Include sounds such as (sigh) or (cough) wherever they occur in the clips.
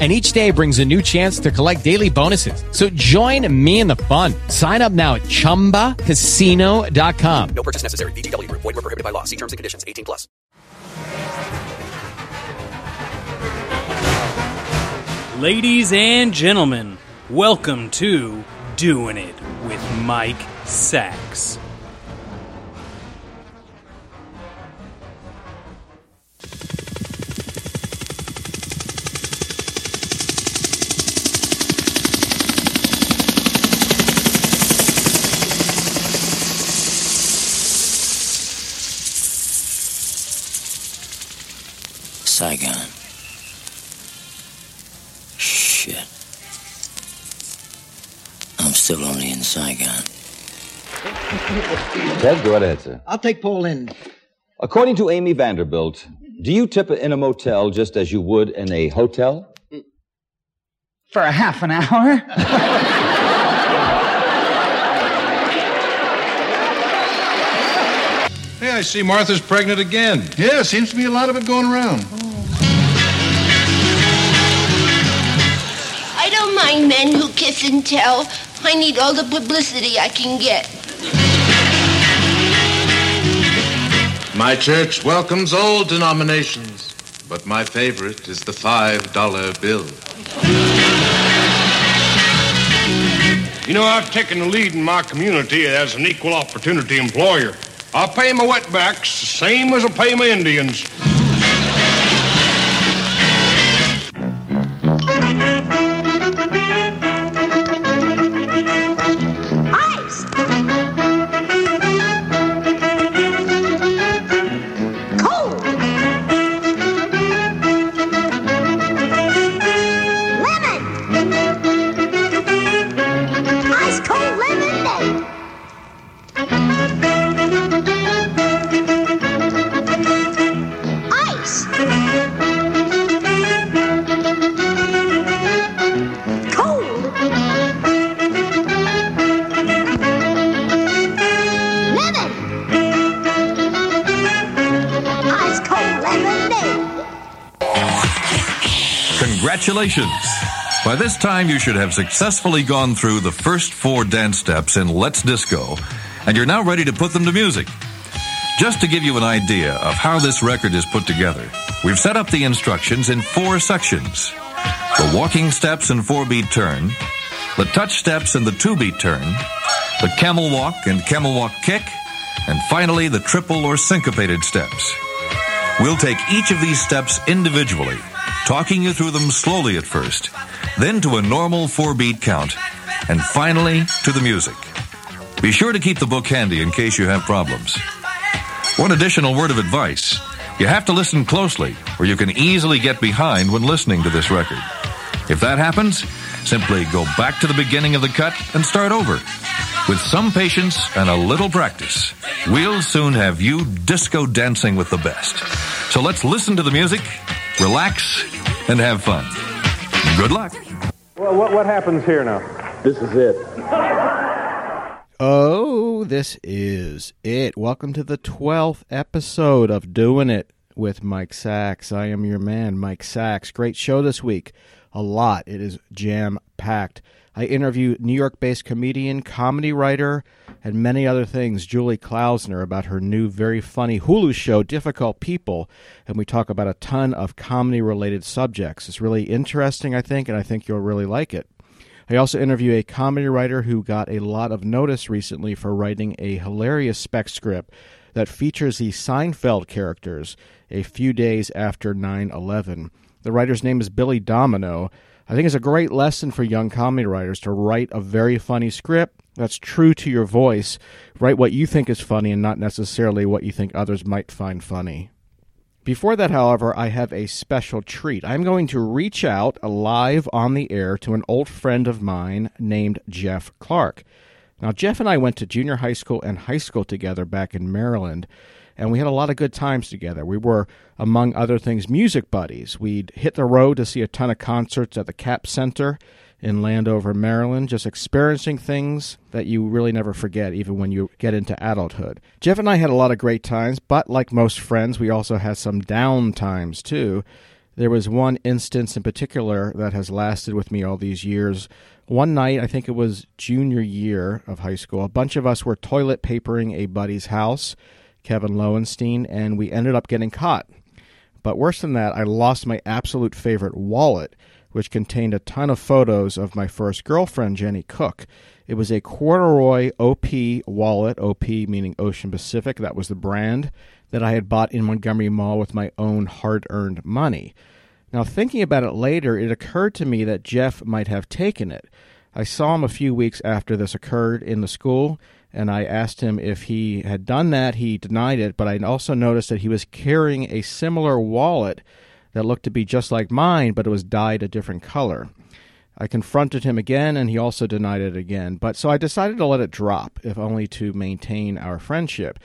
and each day brings a new chance to collect daily bonuses. So join me in the fun. Sign up now at ChumbaCasino.com. No purchase necessary. VGW. Void were prohibited by law. See terms and conditions. 18 plus. Ladies and gentlemen, welcome to Doing It with Mike Sacks. Saigon. Shit. I'm still only in Saigon. Ted, go ahead, sir. I'll take Paul in. According to Amy Vanderbilt, do you tip in a motel just as you would in a hotel? For a half an hour? (laughs) Hey, I see Martha's pregnant again. Yeah, seems to be a lot of it going around. I don't mind men who kiss and tell. I need all the publicity I can get. My church welcomes all denominations, but my favorite is the $5 bill. You know, I've taken the lead in my community as an equal opportunity employer. I pay my wetbacks the same as I pay my Indians. Congratulations! By this time, you should have successfully gone through the first four dance steps in Let's Disco, and you're now ready to put them to music. Just to give you an idea of how this record is put together, we've set up the instructions in four sections the walking steps and four beat turn, the touch steps and the two beat turn, the camel walk and camel walk kick, and finally the triple or syncopated steps. We'll take each of these steps individually, talking you through them slowly at first, then to a normal four beat count, and finally to the music. Be sure to keep the book handy in case you have problems. One additional word of advice. You have to listen closely, or you can easily get behind when listening to this record. If that happens, simply go back to the beginning of the cut and start over. With some patience and a little practice, we'll soon have you disco dancing with the best. So let's listen to the music, relax, and have fun. Good luck. Well, what, what happens here now? This is it. Oh, this is it. Welcome to the 12th episode of Doing It with Mike Sacks. I am your man, Mike Sacks. Great show this week. A lot. It is jam packed. I interview New York based comedian, comedy writer, and many other things, Julie Klausner, about her new, very funny Hulu show, Difficult People. And we talk about a ton of comedy related subjects. It's really interesting, I think, and I think you'll really like it. I also interview a comedy writer who got a lot of notice recently for writing a hilarious spec script that features the Seinfeld characters a few days after 9 11. The writer's name is Billy Domineau. I think it's a great lesson for young comedy writers to write a very funny script that's true to your voice. Write what you think is funny and not necessarily what you think others might find funny. Before that, however, I have a special treat. I'm going to reach out live on the air to an old friend of mine named Jeff Clark. Now, Jeff and I went to junior high school and high school together back in Maryland, and we had a lot of good times together. We were, among other things, music buddies. We'd hit the road to see a ton of concerts at the Cap Center in Landover, Maryland, just experiencing things that you really never forget, even when you get into adulthood. Jeff and I had a lot of great times, but like most friends, we also had some down times too. There was one instance in particular that has lasted with me all these years. One night, I think it was junior year of high school, a bunch of us were toilet papering a buddy's house, Kevin Lowenstein, and we ended up getting caught. But worse than that, I lost my absolute favorite wallet which contained a ton of photos of my first girlfriend, Jenny Cook. It was a corduroy OP wallet, OP meaning Ocean Pacific, that was the brand that I had bought in Montgomery Mall with my own hard earned money. Now, thinking about it later, it occurred to me that Jeff might have taken it. I saw him a few weeks after this occurred in the school, and I asked him if he had done that. He denied it, but I also noticed that he was carrying a similar wallet that looked to be just like mine, but it was dyed a different color. I confronted him again, and he also denied it again. But so I decided to let it drop, if only to maintain our friendship.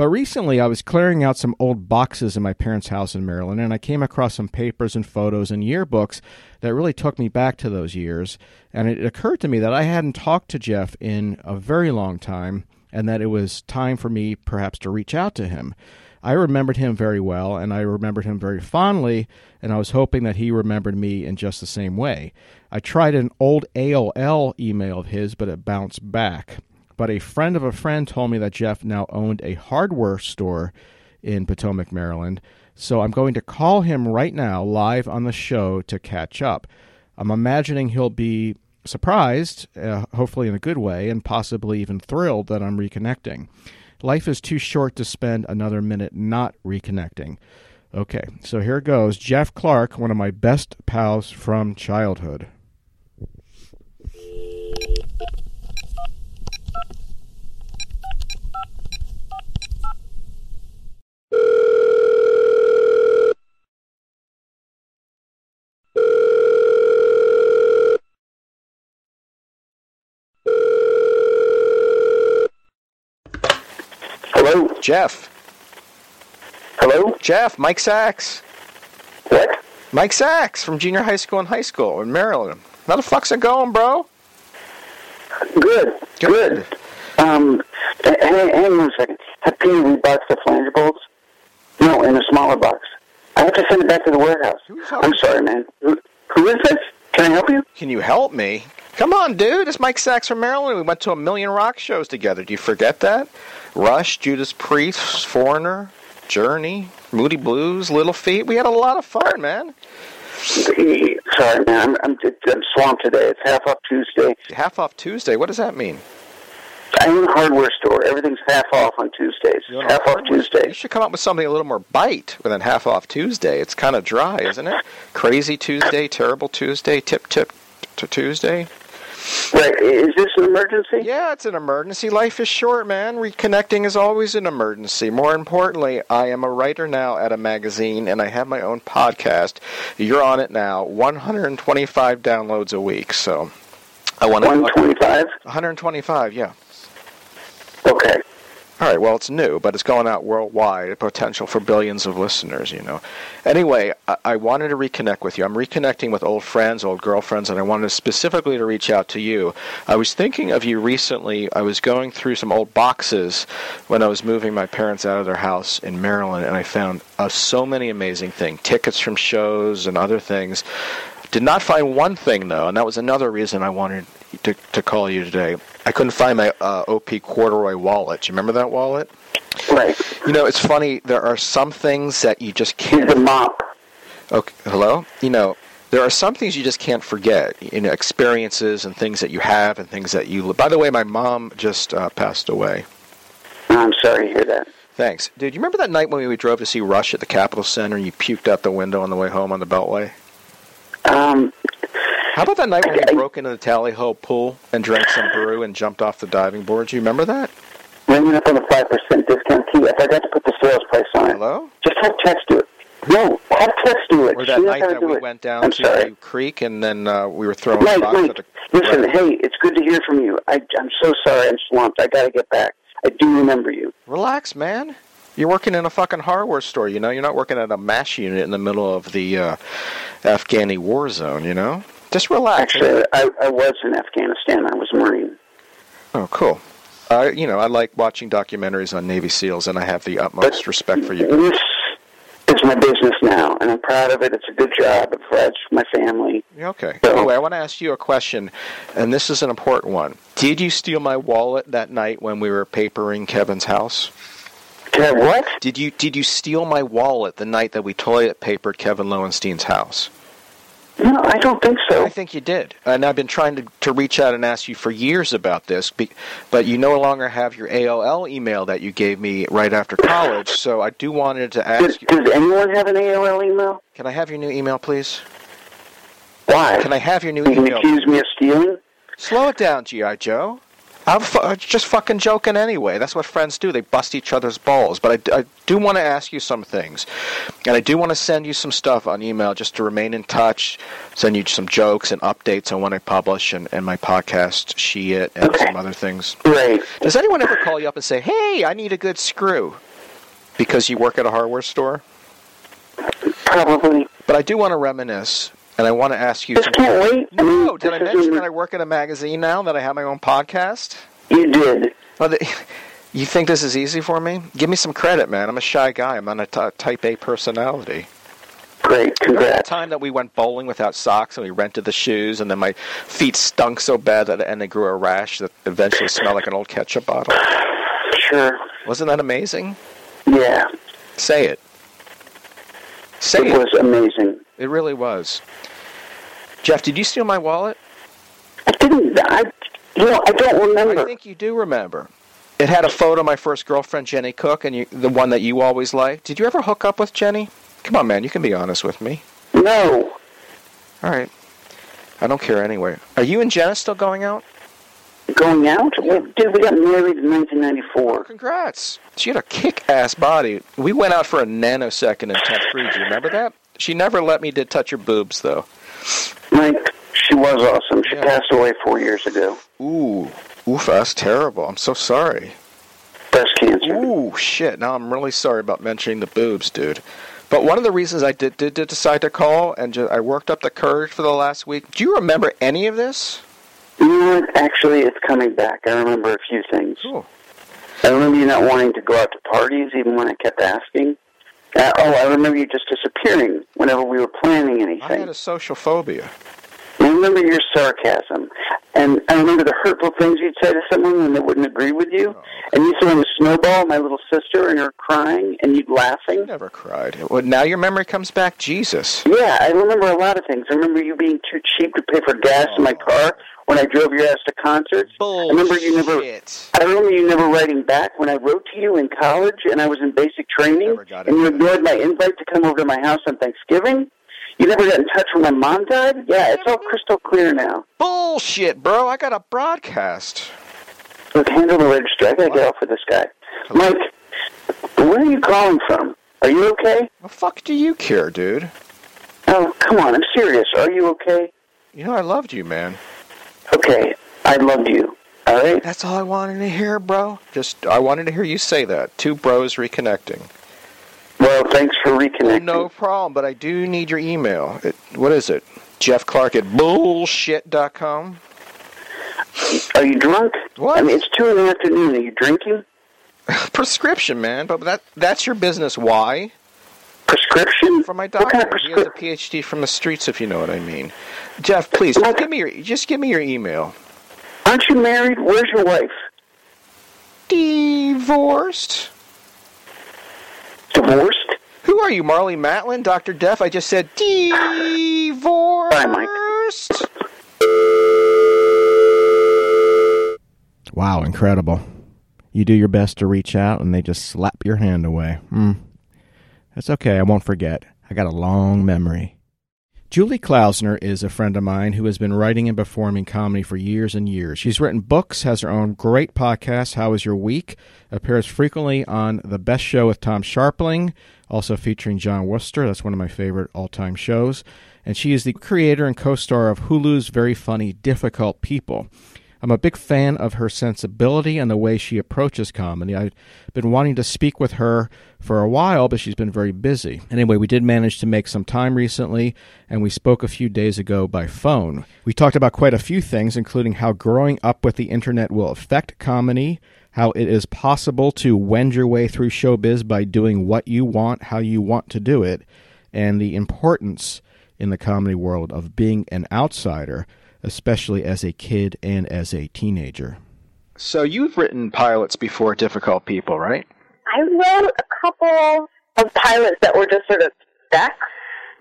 But recently, I was clearing out some old boxes in my parents' house in Maryland, and I came across some papers and photos and yearbooks that really took me back to those years. And it occurred to me that I hadn't talked to Jeff in a very long time, and that it was time for me perhaps to reach out to him. I remembered him very well, and I remembered him very fondly, and I was hoping that he remembered me in just the same way. I tried an old AOL email of his, but it bounced back. But a friend of a friend told me that Jeff now owned a hardware store in Potomac, Maryland, so I'm going to call him right now live on the show to catch up. I'm imagining he'll be surprised, uh, hopefully in a good way, and possibly even thrilled that I'm reconnecting. Life is too short to spend another minute not reconnecting. Okay, so here goes. Jeff Clark, one of my best pals from childhood. Hello? Jeff. Hello? Jeff, Mike Sacks. What? Mike Sacks from junior high school and high school in Maryland. How the fuck's it going, bro? Good. Good. Um, h- hang, on a second. Have Peter rebox the flanger bolts? No, in a smaller box. I have to send it back to the warehouse. I'm sorry, man. Who, who is this? Can I help you? Can you help me? Come on, dude. It's Mike Sacks from Maryland. We went to a million rock shows together. Do you forget that? Rush, Judas Priest, Foreigner, Journey, Moody Blues, Little Feat. We had a lot of fun, man. Sorry, man. I'm, I'm, I'm swamped today. It's half off Tuesday. Half off Tuesday. What does that mean? I own a hardware store. Everything's half off on Tuesdays. Half off Tuesday. You should come up with something a little more bite than half off Tuesday. It's kind of dry, isn't it? Crazy Tuesday, terrible Tuesday, tip tip to Tuesday. Right. Is this an emergency? Yeah, it's an emergency. Life is short, man. Reconnecting is always an emergency. More importantly, I am a writer now at a magazine and I have my own podcast. You're on it now. 125 downloads a week. So I want to 125? 125, yeah. Okay. All right, well, it's new, but it's going out worldwide, potential for billions of listeners, you know. Anyway, I, I wanted to reconnect with you. I'm reconnecting with old friends, old girlfriends, and I wanted specifically to reach out to you. I was thinking of you recently. I was going through some old boxes when I was moving my parents out of their house in Maryland, and I found uh, so many amazing things tickets from shows and other things. Did not find one thing, though, and that was another reason I wanted to, to call you today. I couldn't find my uh, OP corduroy wallet. Do you remember that wallet? Right. You know, it's funny. There are some things that you just can't. The mop. Okay, hello. You know, there are some things you just can't forget. You know, experiences and things that you have and things that you. By the way, my mom just uh, passed away. I'm sorry to hear that. Thanks. Dude, you remember that night when we drove to see Rush at the Capitol Center and you puked out the window on the way home on the Beltway? Um, How about that night when we (laughs) broke into the Tally Ho pool and drank some brew and jumped off the diving board? Do you remember that? ringing up on the 5% discount key. I forgot to put the sales price on it. Hello? Just have text do it. No, have text do it. Or that knows night that we it. went down I'm to sorry. the creek and then uh, we were throwing Mike, rocks Mike, at the... listen, hey, it's good to hear from you. I, I'm so sorry I'm slumped. I got to get back. I do remember you. Relax, man. You're working in a fucking hardware store, you know? You're not working at a mash unit in the middle of the uh, Afghani war zone, you know? Just relax. Actually, I, I was in Afghanistan. I was a Marine. Oh, cool. Uh, you know, I like watching documentaries on Navy SEALs, and I have the utmost respect for you. This is my business now, and I'm proud of it. It's a good job. It provides my family. Okay. Anyway, I want to ask you a question, and this is an important one. Did you steal my wallet that night when we were papering Kevin's house? Did what? Did you did you steal my wallet the night that we toilet papered Kevin Lowenstein's house? No, I don't think so. I think you did. And I've been trying to, to reach out and ask you for years about this, but you no longer have your AOL email that you gave me right after college, so I do wanted to ask Does, you. does anyone have an AOL email? Can I have your new email, please? Why? Can I have your new You can email? accuse me of stealing? Slow it down, G.I. Joe. I'm fu- just fucking joking anyway. That's what friends do. They bust each other's balls. But I, I do want to ask you some things. And I do want to send you some stuff on email just to remain in touch, send you some jokes and updates on when I publish and, and my podcast, She It, and some other things. Right. Does anyone ever call you up and say, hey, I need a good screw? Because you work at a hardware store? Probably. But I do want to reminisce, and I want to ask you. Just can't wait. No, did I mention that I work at a magazine now? That I have my own podcast? You did. Well, the, (laughs) you think this is easy for me? Give me some credit, man. I'm a shy guy. I'm on a t- type A personality. Great, congrats. the time that we went bowling without socks and we rented the shoes, and then my feet stunk so bad that and they grew a rash that eventually smelled like an old ketchup bottle. Sure. Wasn't that amazing? Yeah. Say it. Say it it. was amazing. It really was. Jeff, did you steal my wallet? I didn't. I, you know, I don't remember. I think you do remember. It had a photo of my first girlfriend, Jenny Cook, and you, the one that you always liked. Did you ever hook up with Jenny? Come on, man. You can be honest with me. No. All right. I don't care anyway. Are you and Jenna still going out? Going out? Well, dude, we got married in 1994. Congrats. She had a kick-ass body. We went out for a nanosecond in 10th grade. Do you remember that? She never let me did touch her boobs, though. Mike, she was awesome. She passed away four years ago. Ooh. Oof, that's terrible. I'm so sorry. Breast cancer. Ooh, shit. Now I'm really sorry about mentioning the boobs, dude. But one of the reasons I did, did, did decide to call and ju- I worked up the courage for the last week. Do you remember any of this? You know what? Actually, it's coming back. I remember a few things. Cool. I remember you not wanting to go out to parties, even when I kept asking. Uh, oh, I remember you just disappearing whenever we were planning anything. I had a social phobia. I remember your sarcasm. And I remember the hurtful things you'd say to someone when they wouldn't agree with you. Oh. And you throwing a snowball my little sister and her crying and you laughing. Never cried. Well, now your memory comes back. Jesus. Yeah, I remember a lot of things. I remember you being too cheap to pay for gas in my oh. car when I drove your ass to concerts. I remember you never. I remember you never writing back when I wrote to you in college and I was in basic training, and you ignored my invite to come over to my house on Thanksgiving. You never got in touch when my mom died. Yeah, it's all mm-hmm. crystal clear now. Bullshit, bro. I got a broadcast. Look, handle the register. I gotta get off with this guy. Mike, where are you calling from? Are you okay? The fuck do you care, dude? Oh, come on. I'm serious. Are you okay? You know I loved you, man. Okay, I love you. All right. That's all I wanted to hear, bro. Just I wanted to hear you say that. Two bros reconnecting. Well, thanks for reconnecting. No problem, but I do need your email. It, what is it? Jeff Clark at bullshit.com. Are you drunk? What? I mean, it's two in the afternoon. Are you drinking? (laughs) Prescription, man. But that that's your business. Why? Prescription? From my doctor. kind of he has a PhD from the streets, if you know what I mean. Jeff, please just give me your just give me your email. Aren't you married? Where's your wife? Divorced. Divorced? Who are you, Marlee Matlin, Doctor Deaf? I just said divorced. Bye, Mike. Wow, incredible. you do your best to reach out and they just slap your hand away. Hmm. That's okay. I won't forget. I got a long memory. Julie Klausner is a friend of mine who has been writing and performing comedy for years and years. She's written books, has her own great podcast, How Was Your Week, appears frequently on The Best Show with Tom Scharpling, also featuring Jon Wurster. That's one of my favorite all time shows. And she is the creator and co star of Hulu's very funny Difficult People. I'm a big fan of her sensibility and the way she approaches comedy. I've been wanting to speak with her for a while, but she's been very busy. Anyway, we did manage to make some time recently, and we spoke a few days ago by phone. We talked about quite a few things, including how growing up with the internet will affect comedy, how it is possible to wend your way through showbiz by doing what you want, how you want to do it, and the importance in the comedy world of being an outsider especially as a kid and as a teenager. So you've written pilots before Difficult People, right? I wrote a couple of pilots that were just sort of specs,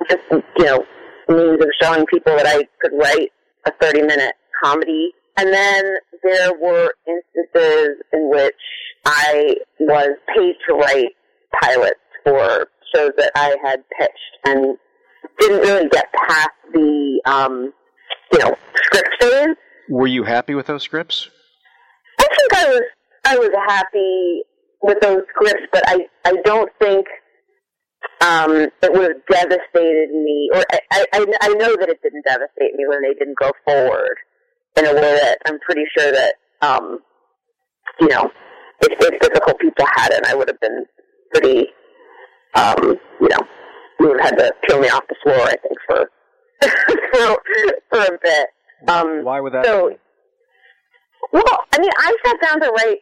just you know, means of showing people that I could write a thirty-minute comedy. And then there were instances in which I was paid to write pilots for shows that I had pitched and didn't really get past the um, you know, script phase. Were you happy with those scripts? I think I was I was happy with those scripts, but I I don't think um, it would have devastated me, or I, I I know that it didn't devastate me when they didn't go forward in a way that I'm pretty sure that um, you know if, if difficult people hadn't, I would have been pretty um, you know you would have had to peel me off the floor. I think for (laughs) for, for a bit. Um, Why would that? So, well, I mean, I sat down to write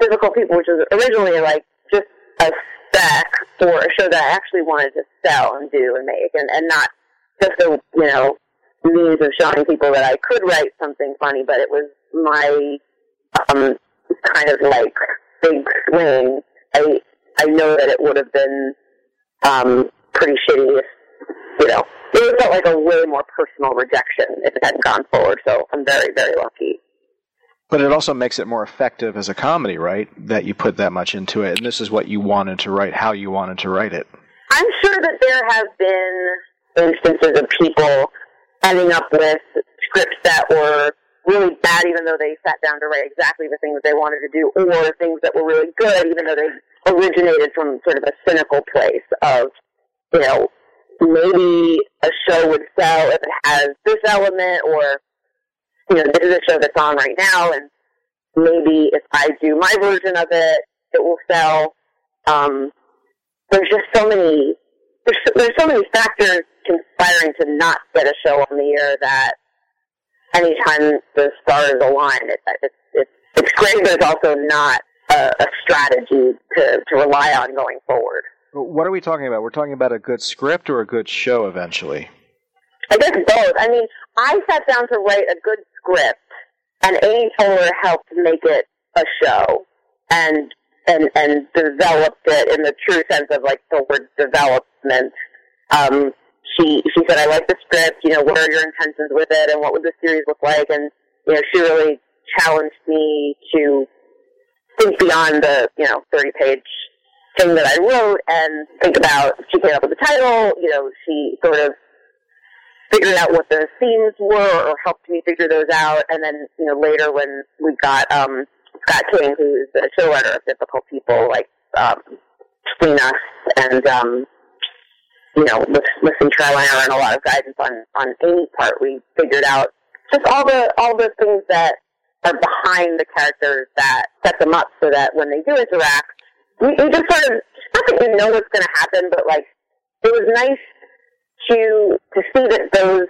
Difficult People, which was originally like just a spec for a show that I actually wanted to sell and do and make, and, and not just a you know means of showing people that I could write something funny, but it was my um, kind of like big swing. I I know that it would have been um, pretty shitty if you know it felt like a way more personal rejection if it hadn't gone forward. So I'm very, very lucky. But it also makes it more effective as a comedy, right? That you put that much into it, and this is what you wanted to write, how you wanted to write it. I'm sure that there have been instances of people ending up with scripts that were really bad, even though they sat down to write exactly the things they wanted to do, or things that were really good, even though they originated from sort of a cynical place of, you know, maybe a show would sell if it has this element or you know this is a show that's on right now and maybe if i do my version of it it will sell. Um there's just so many there's, there's so many factors conspiring to not get a show on the air that anytime the stars align it, it, it, it's great but it's also not a, a strategy to, to rely on going forward what are we talking about? We're talking about a good script or a good show eventually? I guess both. I mean, I sat down to write a good script, and Amy Poehler helped make it a show, and and and developed it in the true sense of like the word development. Um, she she said, "I like the script. You know, what are your intentions with it, and what would the series look like?" And you know, she really challenged me to think beyond the you know thirty page thing that I wrote and think about, she came up with the title, you know, she sort of figured out what the themes were or helped me figure those out. And then, you know, later when we got, um, Scott King, who's the showrunner of Difficult People, like, um, between us and, um, you know, with, with some trial and error and a lot of guidance on, on Amy's part, we figured out just all the, all the things that are behind the characters that set them up so that when they do interact, you, you just sort of not that you know what's going to happen, but like it was nice to to see that those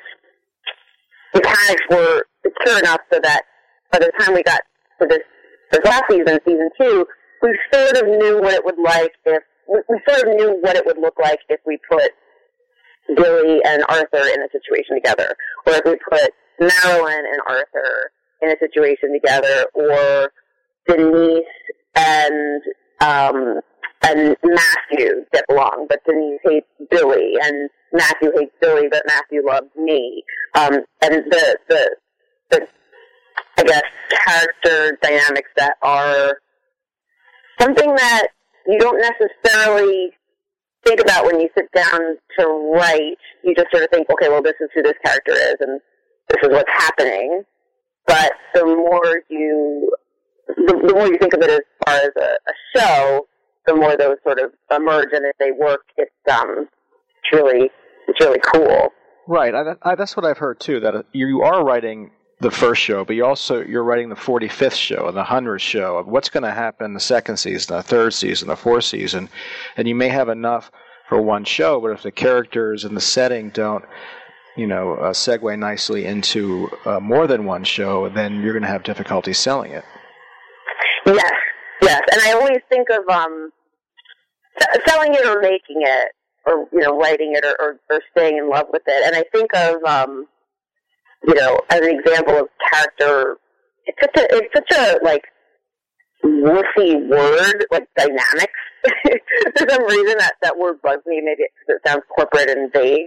mechanics were secure enough so that by the time we got to this this last season, season two, we sort of knew what it would like if we, we sort of knew what it would look like if we put Billy and Arthur in a situation together, or if we put Marilyn and Arthur in a situation together, or Denise and um, and Matthew get along, but Denise hates Billy, and Matthew hates Billy, but Matthew loves me. Um, and the, the, the, I guess, character dynamics that are something that you don't necessarily think about when you sit down to write. You just sort of think, okay, well, this is who this character is, and this is what's happening. But the more you, the, the more you think of it as far as a, a show, the more those sort of emerge, and if they work, it's um, it's really, it's really cool. Right. I, I, that's what I've heard too. That uh, you are writing the first show, but you also you're writing the 45th show and the 100th show of what's going to happen the second season, the third season, the fourth season, and you may have enough for one show, but if the characters and the setting don't, you know, uh, segue nicely into uh, more than one show, then you're going to have difficulty selling it. Yes, yes, and I always think of um, selling it or making it, or you know, writing it or, or, or staying in love with it. And I think of um, you know, as an example of character, it's such a it's such a like woofy word, like dynamics. (laughs) For some reason, that that word bugs me. Maybe it's 'cause it sounds corporate and vague,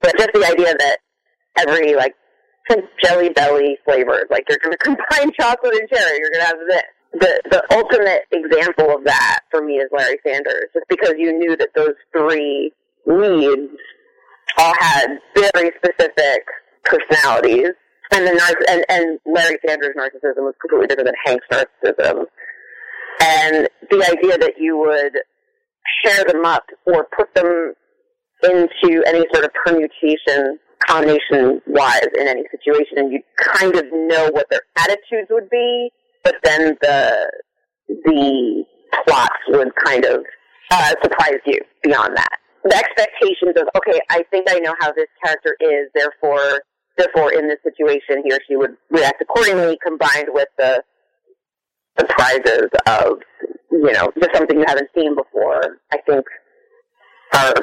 but just the idea that every like jelly belly flavors, like you're going (laughs) to combine chocolate and cherry, you're going to have this. The the ultimate example of that for me is Larry Sanders, just because you knew that those three leads all had very specific personalities, and the narciss- and, and Larry Sanders' narcissism was completely different than Hank's narcissism. And the idea that you would pair them up or put them into any sort of permutation, combination wise in any situation, and you kind of know what their attitudes would be, but then the the plots would kind of uh, surprise you beyond that. The expectations of okay, I think I know how this character is, therefore, therefore, in this situation, he or she would react accordingly, combined with the surprises of you know just something you haven't seen before. I think are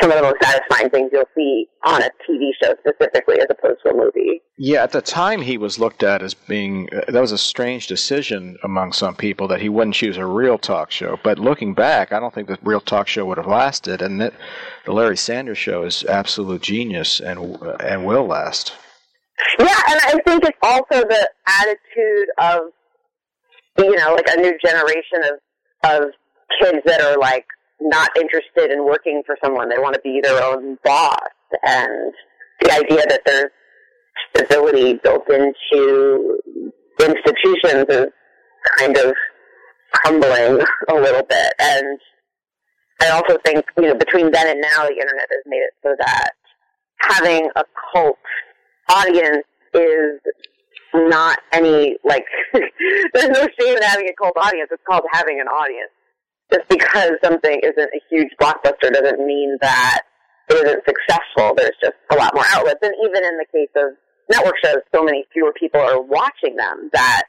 some of the most satisfying things you'll see on a TV show specifically, as opposed to a movie. Yeah, at the time he was looked at as being uh, that was a strange decision among some people that he wouldn't choose a real talk show. But looking back, I don't think the real talk show would have lasted, and that the Larry Sanders Show is absolute genius and uh, and will last. Yeah, and I think it's also the attitude of you know, like a new generation of of kids that are like not interested in working for someone. They want to be their own boss, and the idea that there's stability built into institutions is kind of crumbling (laughs) a little bit. And I also think, you know, between then and now, the internet has made it so that having a cult audience is not any like (laughs) there's no shame in having a cult audience. It's called having an audience. Just because something isn't a huge blockbuster doesn't mean that it isn't successful. There's just a lot more outlets. And even in the case of network shows, so many fewer people are watching them that,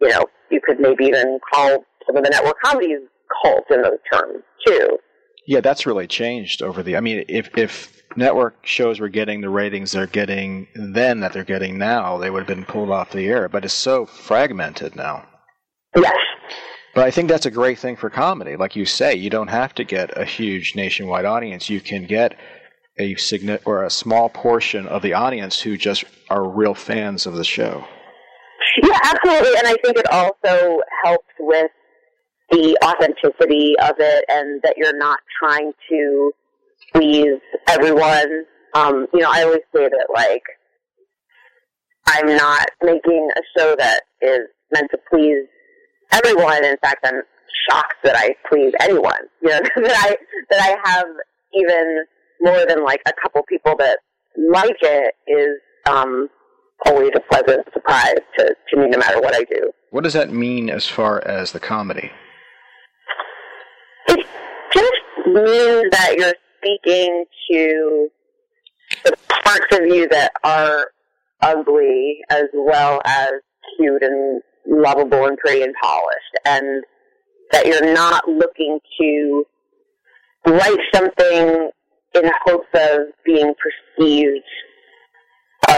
you know, you could maybe even call some of the network comedies cult in those terms too. Yeah, that's really changed over the. I mean, if if network shows were getting the ratings they're getting then that they're getting now, they would have been pulled off the air. But it's so fragmented now. Yes. But I think that's a great thing for comedy. Like you say, you don't have to get a huge nationwide audience. You can get a signi- or a small portion of the audience who just are real fans of the show. Yeah, absolutely. And I think it also helps with the authenticity of it and that you're not trying to please everyone. Um, you know, I always say that like I'm not making a show that is meant to please everyone. In fact, I'm shocked that I please anyone. (laughs) You know, that I that I have even more than like a couple people that like it is um, always a pleasant surprise to, to me, no matter what I do. What does that mean as far as the comedy? It just means that you're speaking to the parts of you that are ugly as well as cute and lovable and pretty and polished, and that you're not looking to write something in hopes of being perceived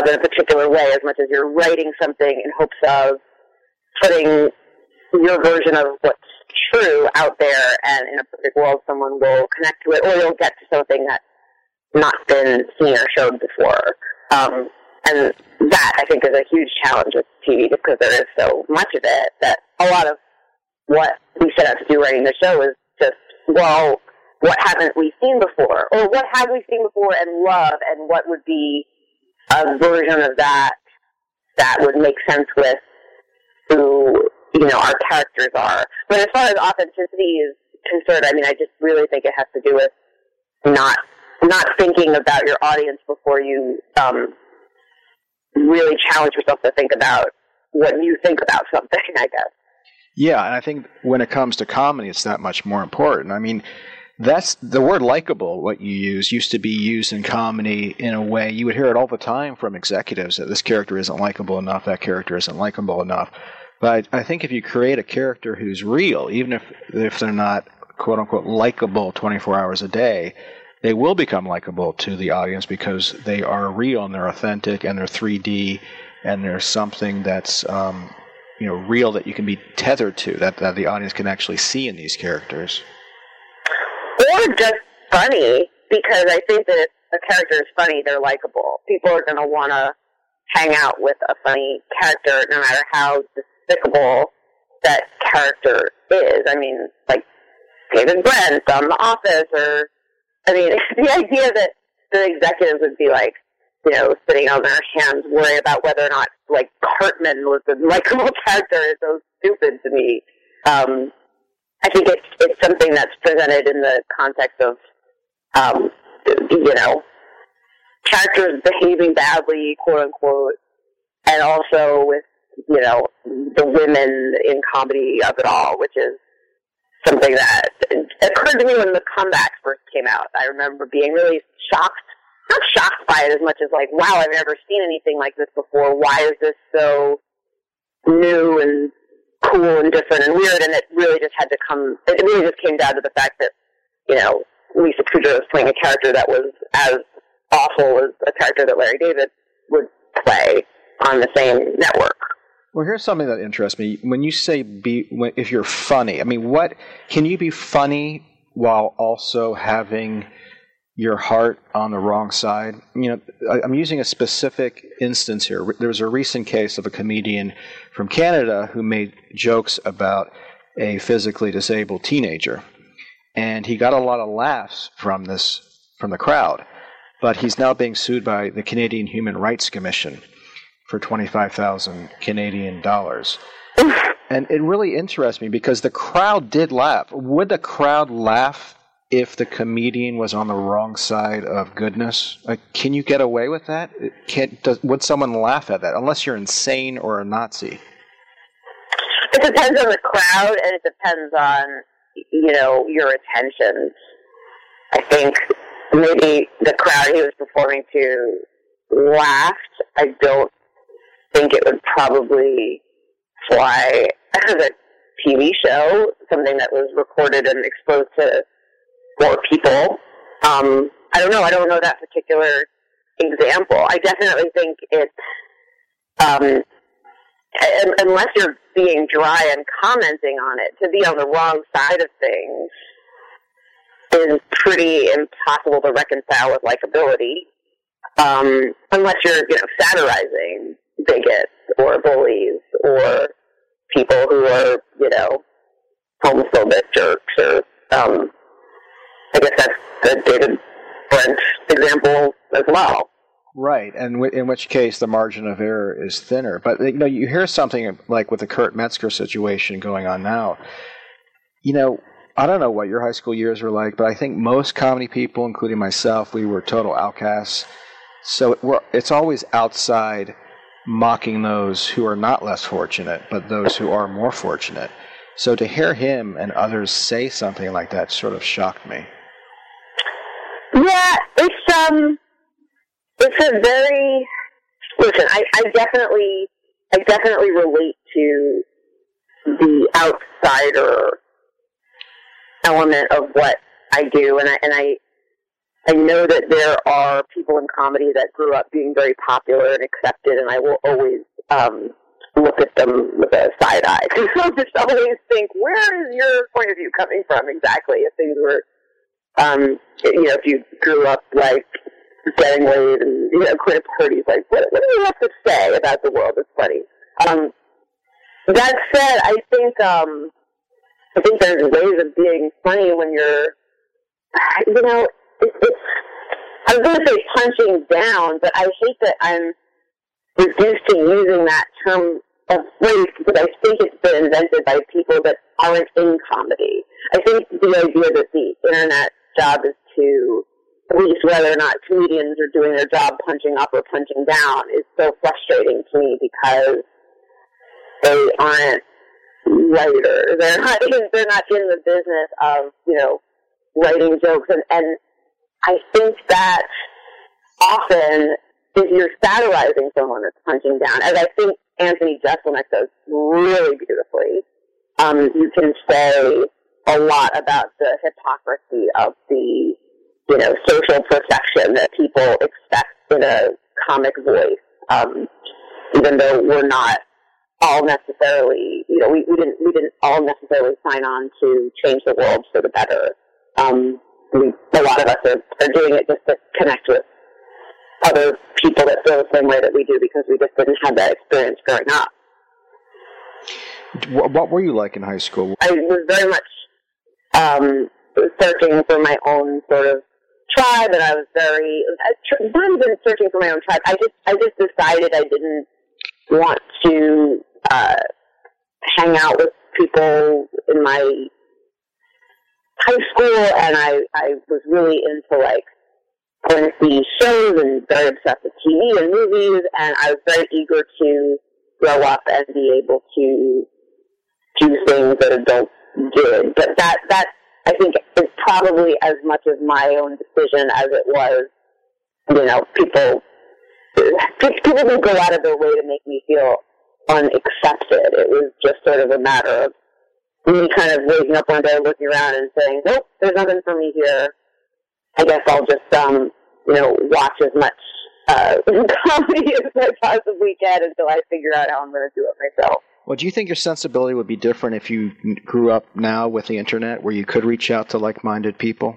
in a particular way as much as you're writing something in hopes of putting your version of what's true out there and in a perfect world someone will connect to it or you'll get to something that's not been seen or shown before. Um, and that I think is a huge challenge with TV because there is so much of it that a lot of what we set out to do writing the show is just, well, what haven't we seen before? Or what have we seen before and love, and what would be a version of that that would make sense with who, you know, our characters are. But as far as authenticity is concerned, I mean, I just really think it has to do with not not thinking about your audience before you um, really challenge yourself to think about what you think about something. (laughs) I guess. Yeah, and I think when it comes to comedy, it's that much more important. I mean, that's the word likable, what you use, used to be used in comedy in a way you would hear it all the time from executives that this character isn't likable enough, that character isn't likable enough. But I, think if you create a character who's real, even if if they're not quote unquote likable 24 hours a day, they will become likable to the audience because they are real and they're authentic and they're 3D and there's something that's um, you know real that you can be tethered to that, that the audience can actually see in these characters. Or just funny, because I think that if a character is funny, they're likable. People are going to want to hang out with a funny character, no matter how despicable that character is. I mean, like David Brent on The Office, or I mean, (laughs) the idea that the executives would be like, you know, sitting on their hands, worrying about whether or not like Cartman was a (laughs) likable character is so stupid to me. Um, I think it's it's something that's presented in the context of, um, you know, characters behaving badly, quote unquote, and also with you know the women in comedy of it all, which is something that occurred to me when the comeback first came out. I remember being really shocked, not shocked by it as much as like, wow, I've never seen anything like this before. Why is this so new and cool and different and weird? And it really just had to come. It really just came down to the fact that you know Lisa Kudrow was playing a character that was as awful as a character that Larry David would play on the same network. Well, here's something that interests me. When you say be, when, if you're funny, I mean, what can you be funny while also having your heart on the wrong side? You know, I, I'm using a specific instance here. There was a recent case of a comedian from Canada who made jokes about a physically disabled teenager, and he got a lot of laughs from this from the crowd. But he's now being sued by the Canadian Human Rights Commission for 25,000 Canadian dollars. (laughs) and it really interests me because the crowd did laugh. Would the crowd laugh if the comedian was on the wrong side of goodness? Like, can you get away with that? Can, does, would someone laugh at that? Unless you're insane or a Nazi. It depends on the crowd, and it depends on you know your attention. I think maybe the crowd he was performing to laughed. I don't think it would probably fly as a TV show, something that was recorded and exposed to more people. Um, I don't know. I don't know that particular example. I definitely think it's, um, unless you're being dry and commenting on it, to be on the wrong side of things is pretty impossible to reconcile with likability. Um, unless you're, you know, satirizing bigots or bullies or people who are, you know, homophobic jerks or, um, I guess that's the David Brent example as well. Right, and w- in which case the margin of error is thinner. But you know, you hear something like with the Kurt Metzger situation going on now. You know, I don't know what your high school years were like, but I think most comedy people, including myself, we were total outcasts. So it, it's always outside mocking those who are not less fortunate, but those who are more fortunate. So to hear him and others say something like that sort of shocked me. Yeah, it's um, it's a very listen. I, I definitely, I definitely relate to the outsider element of what I do, and I and I I know that there are people in comedy that grew up being very popular and accepted, and I will always um, look at them with a side eye. (laughs) I'll just always think, where is your point of view coming from exactly? If things were, um, you know, if you grew up like getting laid and you know, quit parties, like what, what do you have to say about the world that's funny? Um, that said, I think um, I think there's ways of being funny when you're, you know, (laughs) I was going to say punching down, but I hate that I'm reduced to using that term of phrase because I think it's been invented by people that aren't in comedy. I think the idea that the internet job is to police whether or not comedians are doing their job punching up or punching down is so frustrating to me because they aren't writers. They're not (laughs) in, they're not in the business of, you know, writing jokes and, and I think that often if you're satirizing someone that's punching down, as I think Anthony Jeselnik does really beautifully, um, you can say a lot about the hypocrisy of the, you know, social perfection that people expect in a comic voice, um, even though we're not all necessarily, you know, we, we didn't we didn't all necessarily sign on to change the world for the better. Um, we, a lot of us are, are doing it just to connect with other people that feel the same way that we do because we just didn't have that experience growing up. What, what were you like in high school? I was very much um, searching for my own sort of tribe, and I was very not even searching for my own tribe. I just I just decided I didn't want to uh, hang out with people in my high school, and I I was really into like see shows and very obsessed with TV and movies, and I was very eager to grow up and be able to do things that adults did. But that that I think is probably as much of my own decision as it was, you know, people people would go out of their way to make me feel unaccepted. It was just sort of a matter of me kind of waking up one day, looking around, and saying, "Nope, there's nothing for me here." I guess I'll just, um, you know, watch as much uh, (laughs) comedy as I possibly can until I figure out how I'm going to do it myself. Well, do you think your sensibility would be different if you grew up now with the internet, where you could reach out to like-minded people?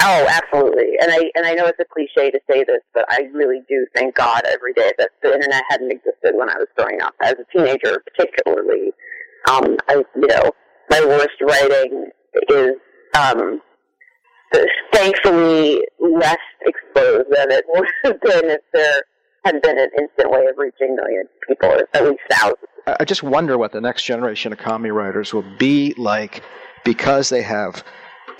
Oh, absolutely. And I and I know it's a cliche to say this, but I really do thank God every day that the internet hadn't existed when I was growing up as a teenager, particularly. Um, I, you know, my worst writing is um, thankfully less exposed than it (laughs) would have been if there had been an instant way of reaching millions of people, or at least thousands. I just wonder what the next generation of comedy writers will be like because they have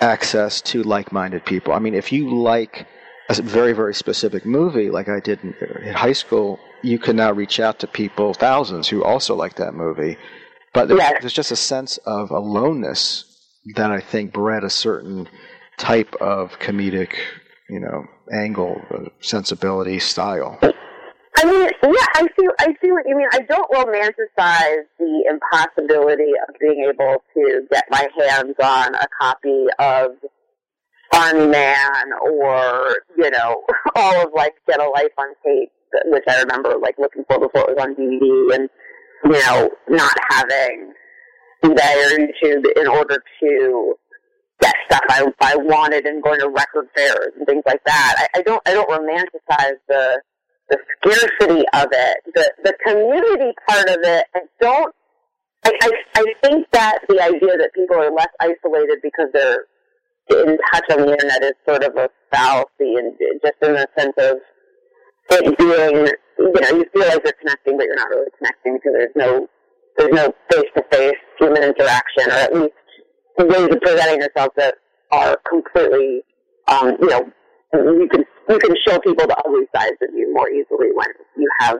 access to like-minded people. I mean, if you like a very, very specific movie, like I did in, in high school, you can now reach out to people, thousands, who also like that movie. But there's, Yes. there's just a sense of aloneness that I think bred a certain type of comedic, you know, angle, uh, sensibility, style. I mean, yeah, I see. I see what you mean. I don't romanticize the impossibility of being able to get my hands on a copy of Fun Man or you know (laughs) all of like Get a Life on tape, which I remember like looking for before it was on DVD, and you know not having eBay or YouTube in order to get stuff I, I wanted and going to record fairs and things like that. I, I don't I don't romanticize the the scarcity of it, the the community part of it. I don't. I, I I think that the idea that people are less isolated because they're in touch on the internet is sort of a fallacy, and just in the sense of it being, you know, you feel like you're connecting, but you're not really connecting because there's no there's no face to face human interaction, or at least ways of presenting yourself that are completely, um, you know, you can you can show people the ugly sides of you more easily when you have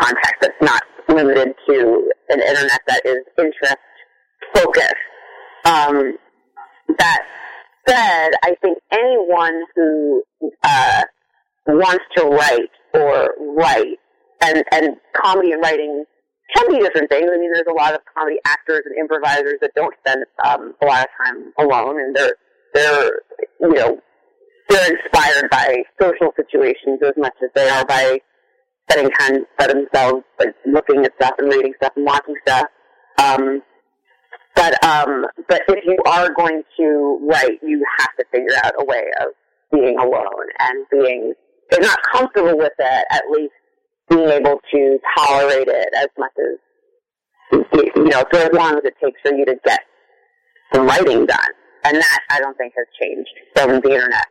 contact that's not limited to an internet that is interest focused. Um, that said, I think anyone who uh, wants to write or write, and and comedy and writing can be different things. I mean, there's a lot of comedy actors and improvisers that don't spend um, a lot of time alone, and they're they're you know they're inspired by social situations as much as they are by spending time by themselves, like looking at stuff and reading stuff and watching stuff. Um, but um, but if you are going to write, you have to figure out a way of being alone and being if not comfortable with it, at least being able to tolerate it as much as you know, for as long as it takes for you to get some writing done. And that I don't think has changed from the internet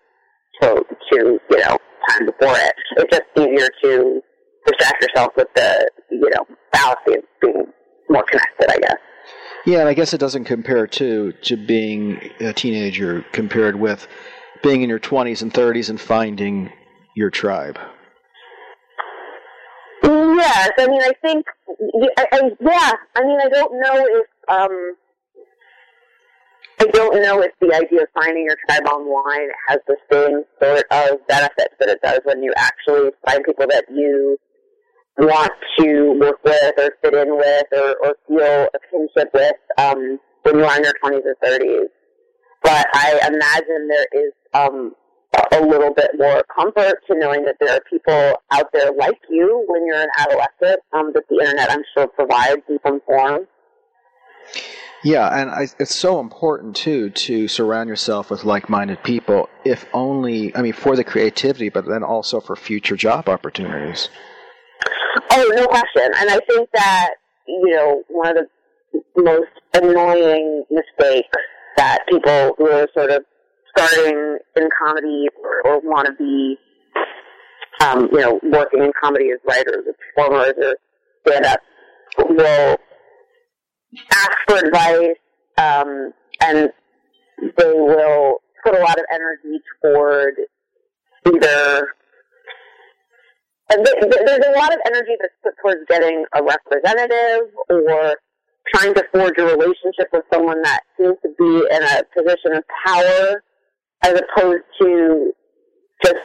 to, to you know, time before it. It's just easier to distract yourself with the, you know, fallacy of being more connected, I guess. Yeah, and I guess it doesn't compare to to being a teenager compared with being in your 20s and 30s and finding your tribe. Yes, I mean, I think, I, I, yeah, I mean, I don't know if, um, I don't know if the idea of finding your tribe online has the same sort of benefits that it does when you actually find people that you want to work with or fit in with or, or feel a kinship with um, when you are in your 20s or 30s. But I imagine there is um, a little bit more comfort to knowing that there are people out there like you when you're an adolescent um, that the internet, I'm sure, provides in some form. Yeah, and I, it's so important too to surround yourself with like-minded people. If only, I mean, for the creativity, but then also for future job opportunities. Oh, no question. And I think that you know one of the most annoying mistakes that people who are sort of starting in comedy or, or want to be, um, you know, working in comedy as writers or performers or stand-up will ask for advice, um, and they will put a lot of energy toward either. And th- th- there's a lot of energy that's put towards getting a representative or trying to forge a relationship with someone that seems to be in a position of power as opposed to just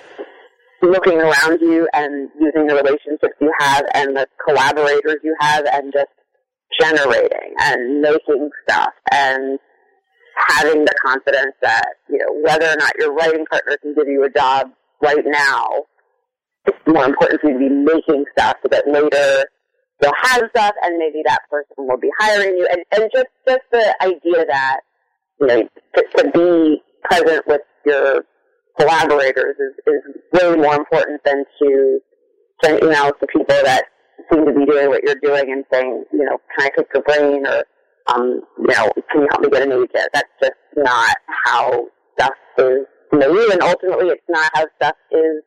looking around you and using the relationships you have and the collaborators you have and just generating and making stuff and having the confidence that, you know, whether or not your writing partner can give you a job right now, it's more important for you to be making stuff so that later you'll have stuff and maybe that person will be hiring you. And, and just, just the idea that, you know, to, to be present with your collaborators is, is way more important than to send emails to people that seem to be doing what you're doing and saying, you know, can I pick your brain or, um, you know, can you help me get an agent? That's just not how stuff is made, and ultimately, it's not how stuff is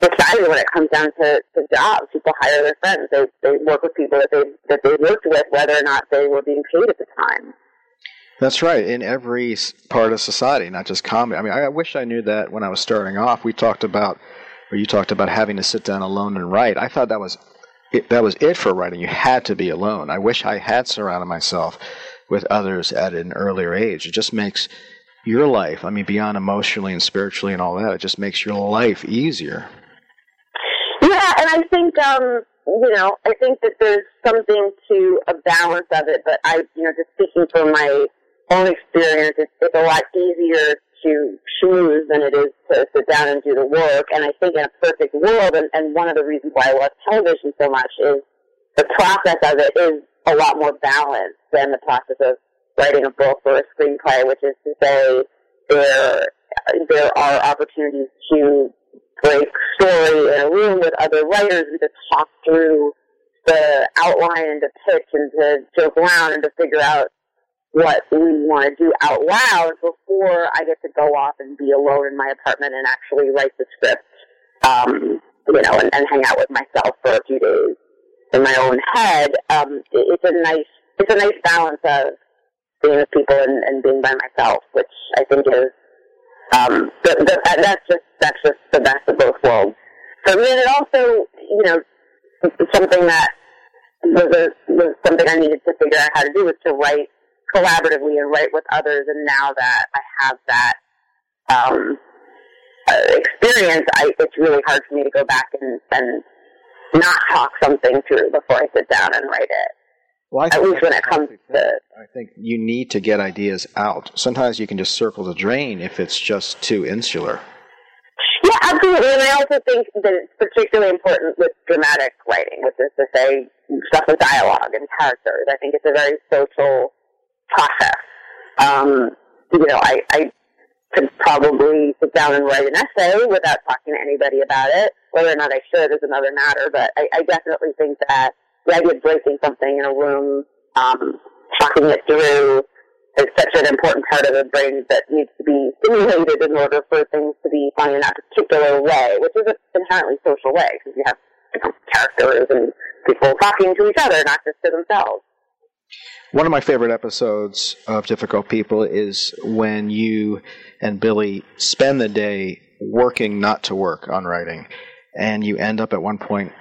decided when it comes down to, to jobs. People hire their friends. They they work with people that they that they worked with, whether or not they were being paid at the time. That's right. In every part of society, not just comedy. I mean, I wish I knew that when I was starting off. We talked about, or you talked about having to sit down alone and write. I thought that was it, that was it for writing. You had to be alone. I wish I had surrounded myself with others at an earlier age. It just makes your life, I mean, beyond emotionally and spiritually and all that, it just makes your life easier. Yeah, and I think, um, you know, I think that there's something to a balance of it, but I, you know, just speaking from my own experience, it's, it's a lot easier to schmooze than it is to sit down and do the work. And I think in a perfect world, and, and one of the reasons why I love television so much is the process of it is a lot more balanced than the process of writing a book or a screenplay, which is to say there there are opportunities to break story in a room with other writers and to talk through the outline and to pitch and to joke around and to figure out what we want to do out loud before I get to go off and be alone in my apartment and actually write the script, um, you know, and, and hang out with myself for a few days in my own head. Um, it, it's a nice, it's a nice balance of being with people and, and being by myself, which I think is, um, the, the, that's just, that's just the best of both worlds. For me, and it also, you know, something that was, a, was something I needed to figure out how to do was to write collaboratively and write with others. And now that I have that um, uh, experience, I, it's really hard for me to go back and, and not talk something through before I sit down and write it. Well, At least when it comes to I think you need to get ideas out. Sometimes you can just circle the drain if it's just too insular. Yeah, absolutely. And I also think that it's particularly important with dramatic writing, which is to say stuff with dialogue and characters. I think it's a very social process. Um, you know, I, I could probably sit down and write an essay without talking to anybody about it. Whether or not I should is another matter, but I, I definitely think that the idea of breaking something in a room, um, talking it through, is such an important part of the brain that needs to be stimulated in order for things to be funny in that particular way, which is an inherently social way because you have different characters and people talking to each other, not just to themselves. One of my favorite episodes of Difficult People is when you and Billy spend the day working not to work on writing, and you end up at one point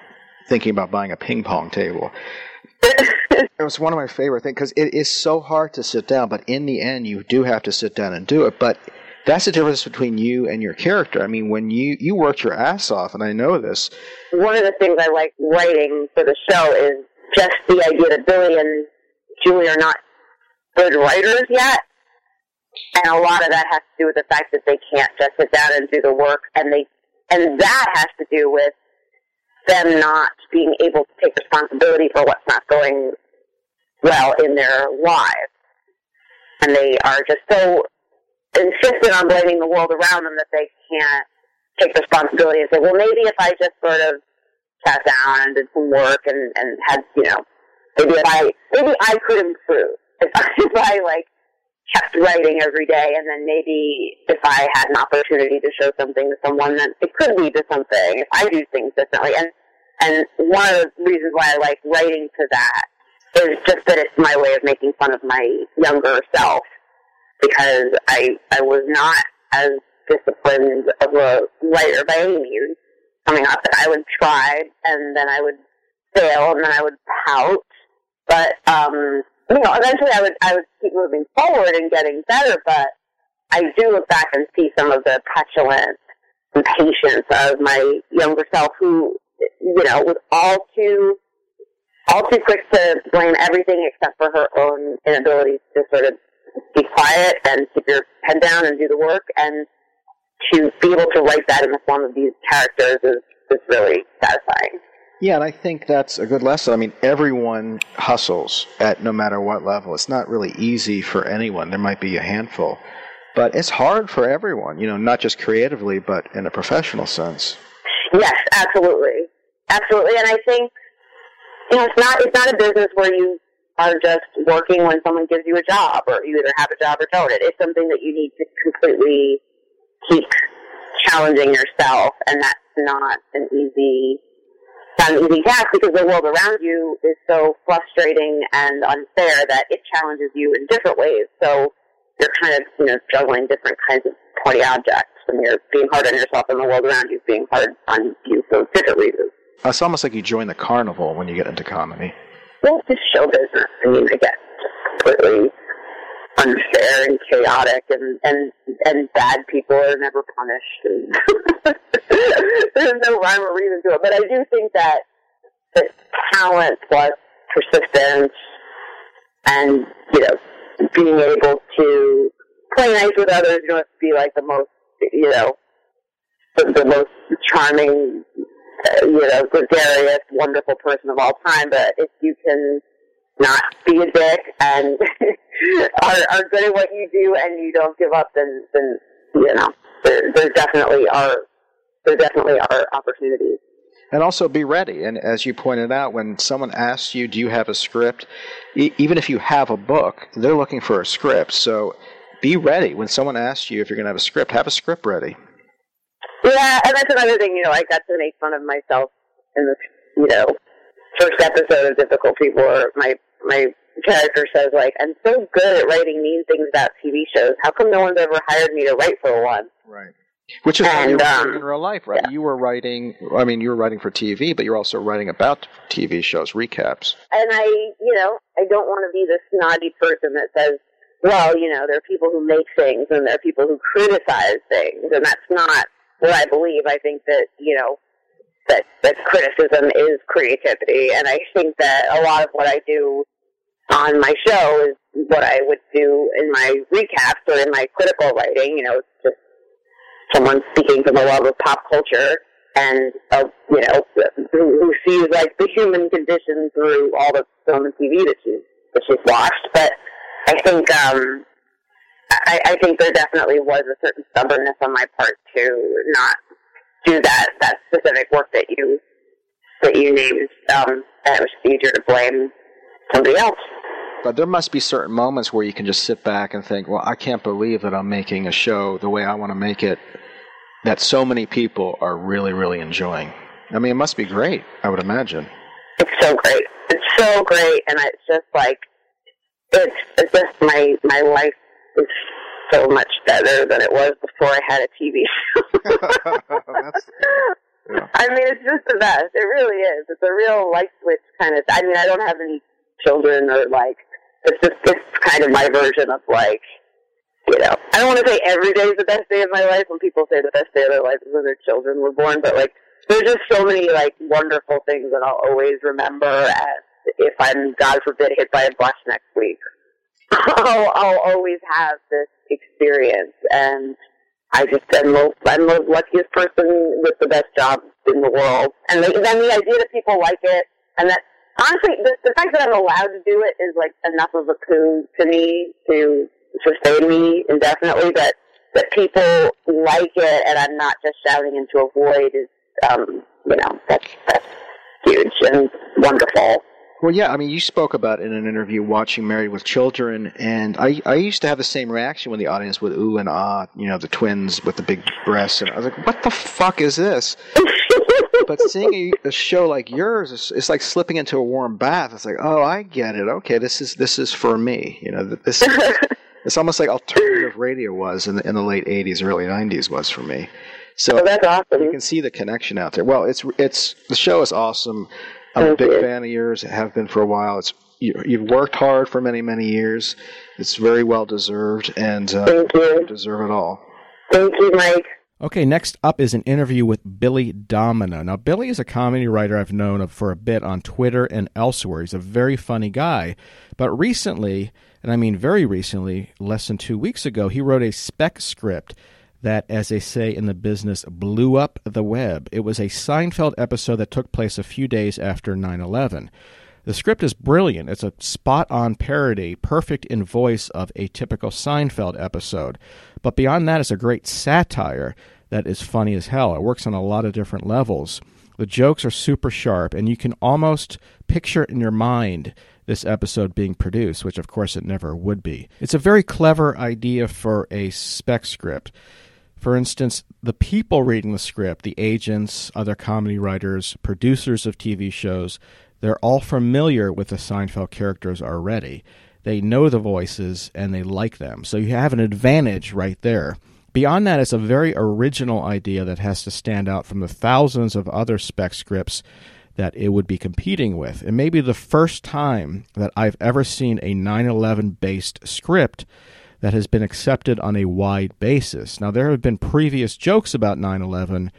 thinking about buying a ping pong table. (laughs) it was one of my favorite things because it is so hard to sit down, but in the end, you do have to sit down and do it. But that's the difference between you and your character. I mean, when you you worked your ass off, and I know this. One of the things I like writing for the show is just the idea that Billy and Julie are not good writers yet. And a lot of that has to do with the fact that they can't just sit down and do the work and they and that has to do with them not being able to take responsibility for what's not going well in their lives. And they are just so insistent on blaming the world around them that they can't take responsibility and say, well, maybe if I just sort of sat down and did some work and, and had, you know, maybe if I, maybe I could (laughs) improve. If I, if I like kept writing every day and then maybe if I had an opportunity to show something to someone then it could lead to something if I do things differently. And and one of the reasons why I like writing to that is just that it's my way of making fun of my younger self because I I was not as disciplined of a writer by any means coming up I would try and then I would fail and then I would pout. But um you know, eventually I would I would keep moving forward and getting better, but I do look back and see some of the petulant impatience of my younger self who, you know, was all too all too quick to blame everything except for her own inability to sort of be quiet and keep your head down and do the work and to be able to write that in the form of these characters is, is really satisfying. Yeah, and I think that's a good lesson. I mean, everyone hustles at no matter what level. It's not really easy for anyone. There might be a handful, but it's hard for everyone. You know, not just creatively, but in a professional sense. Yes, absolutely, absolutely. And I think you know, it's not it's not a business where you are just working when someone gives you a job, or you either have a job or don't. It's something that you need to completely keep challenging yourself, and that's not an easy not an easy task because the world around you is so frustrating and unfair that it challenges you in different ways. So you're kind of, you know, juggling different kinds of party objects and you're being hard on yourself and the world around you is being hard on you for different reasons. Uh, it's almost like you join the carnival when you get into comedy. Well, it's show business. I mean, I guess completely unfair and chaotic and and and bad people are never punished and (laughs) (laughs) there's no rhyme or reason to it. But I do think that talent plus persistence and you know being able to play nice with others, you don't have to be like the most you know the, the most charming uh, you know gregarious wonderful person of all time, but if you can not be a dick and (laughs) are, are good at what you do and you don't give up, then, then you know, there, there definitely are there definitely are opportunities. And also be ready. And as you pointed out, when someone asks you, "Do you have a script?" E- even if you have a book, they're looking for a script. So be ready when someone asks you if you're going to have a script. Have a script ready. Yeah, and that's another thing. You know, I got to make fun of myself in the, you know, first episode of Difficult People, where my my character says like, "I'm so good at writing mean things about TV shows. How come no one's ever hired me to write for one?" Right. Which is what And, you were um, in real life, right? You were writing. I mean, you were writing for TV, but you're also writing about TV shows, recaps. And I, you know, I don't want to be the snotty person that says, well, you know, there are people who make things and there are people who criticize things, and that's not what I believe. I think that, you know, that, that criticism is creativity, and I think that a lot of what I do on my show is what I would do in my recaps or in my critical writing. You know, it's just someone speaking from a love of pop culture and uh, you know who, who sees like the human condition through all the film and TV that she's that she's watched. But I think um, I, I think there definitely was a certain stubbornness on my part to not do that that specific work that you that you named. Um, and it was easier to blame somebody else. But there must be certain moments where you can just sit back and think, well, I can't believe that I'm making a show the way I want to make it that so many people are really, really enjoying. I mean, it must be great, I would imagine. It's so great. It's so great, and it's just like it's, it's just my my life is so much better than it was before I had a TV show. (laughs) I mean, it's just the best. It really is. It's a real life switch kind of. I mean, I don't have any children or like. It's just it's kind of my version of like, you know. I don't want to say every day is the best day of my life when people say the best day of their life is when their children were born, but like, there's just so many like wonderful things that I'll always remember. As if I'm God forbid hit by a bus next week, (laughs) I'll, I'll always have this experience and I just am the, I'm the luckiest person with the best job in the world. And then the idea that people like it, and that honestly, the, the fact that I'm allowed to do it is like enough of a coup to me to sustain me indefinitely. That that people like it, and I'm not just shouting into a void is, um, you know, that's that's huge and wonderful. Well, yeah, I mean, you spoke about in an interview watching Married with Children, and I I used to have the same reaction when the audience would ooh and ah, you know, the twins with the big breasts, and I was like, what the fuck is this? (laughs) but seeing a, a show like yours, it's, it's like slipping into a warm bath. It's like, oh, I get it. Okay, this is this is for me. You know, this (laughs) it's almost like alternative radio was in the, in the late '80s, early '90s was for me. So oh, that's awesome. You can see the connection out there. Well, it's it's the show is awesome. I'm Thank a big you. fan of yours. Have been for a while. It's you, have worked hard for many many years. It's very well deserved, and uh, Thank you. deserve it all. Thank you, Mike. Okay, next up is an interview with Billy Domineau. Now, Billy is a comedy writer I've known for a bit on Twitter and elsewhere. He's a very funny guy. But recently, and I mean very recently, less than two weeks ago, he wrote a spec script that, as they say in the business, blew up the web. It was a Seinfeld episode that took place a few days after 9 11. The script is brilliant. It's a spot on parody, perfect in voice of a typical Seinfeld episode. But beyond that, it's a great satire that is funny as hell. It works on a lot of different levels. The jokes are super sharp, and you can almost picture in your mind this episode being produced, which of course it never would be. It's a very clever idea for a spec script. For instance, the people reading the script, the agents, other comedy writers, producers of TV shows, they're all familiar with the Seinfeld characters already. They know the voices and they like them. So you have an advantage right there. Beyond that, it's a very original idea that has to stand out from the thousands of other spec scripts that it would be competing with. It may be the first time that I've ever seen a 9 11 based script that has been accepted on a wide basis. Now, there have been previous jokes about 9 11,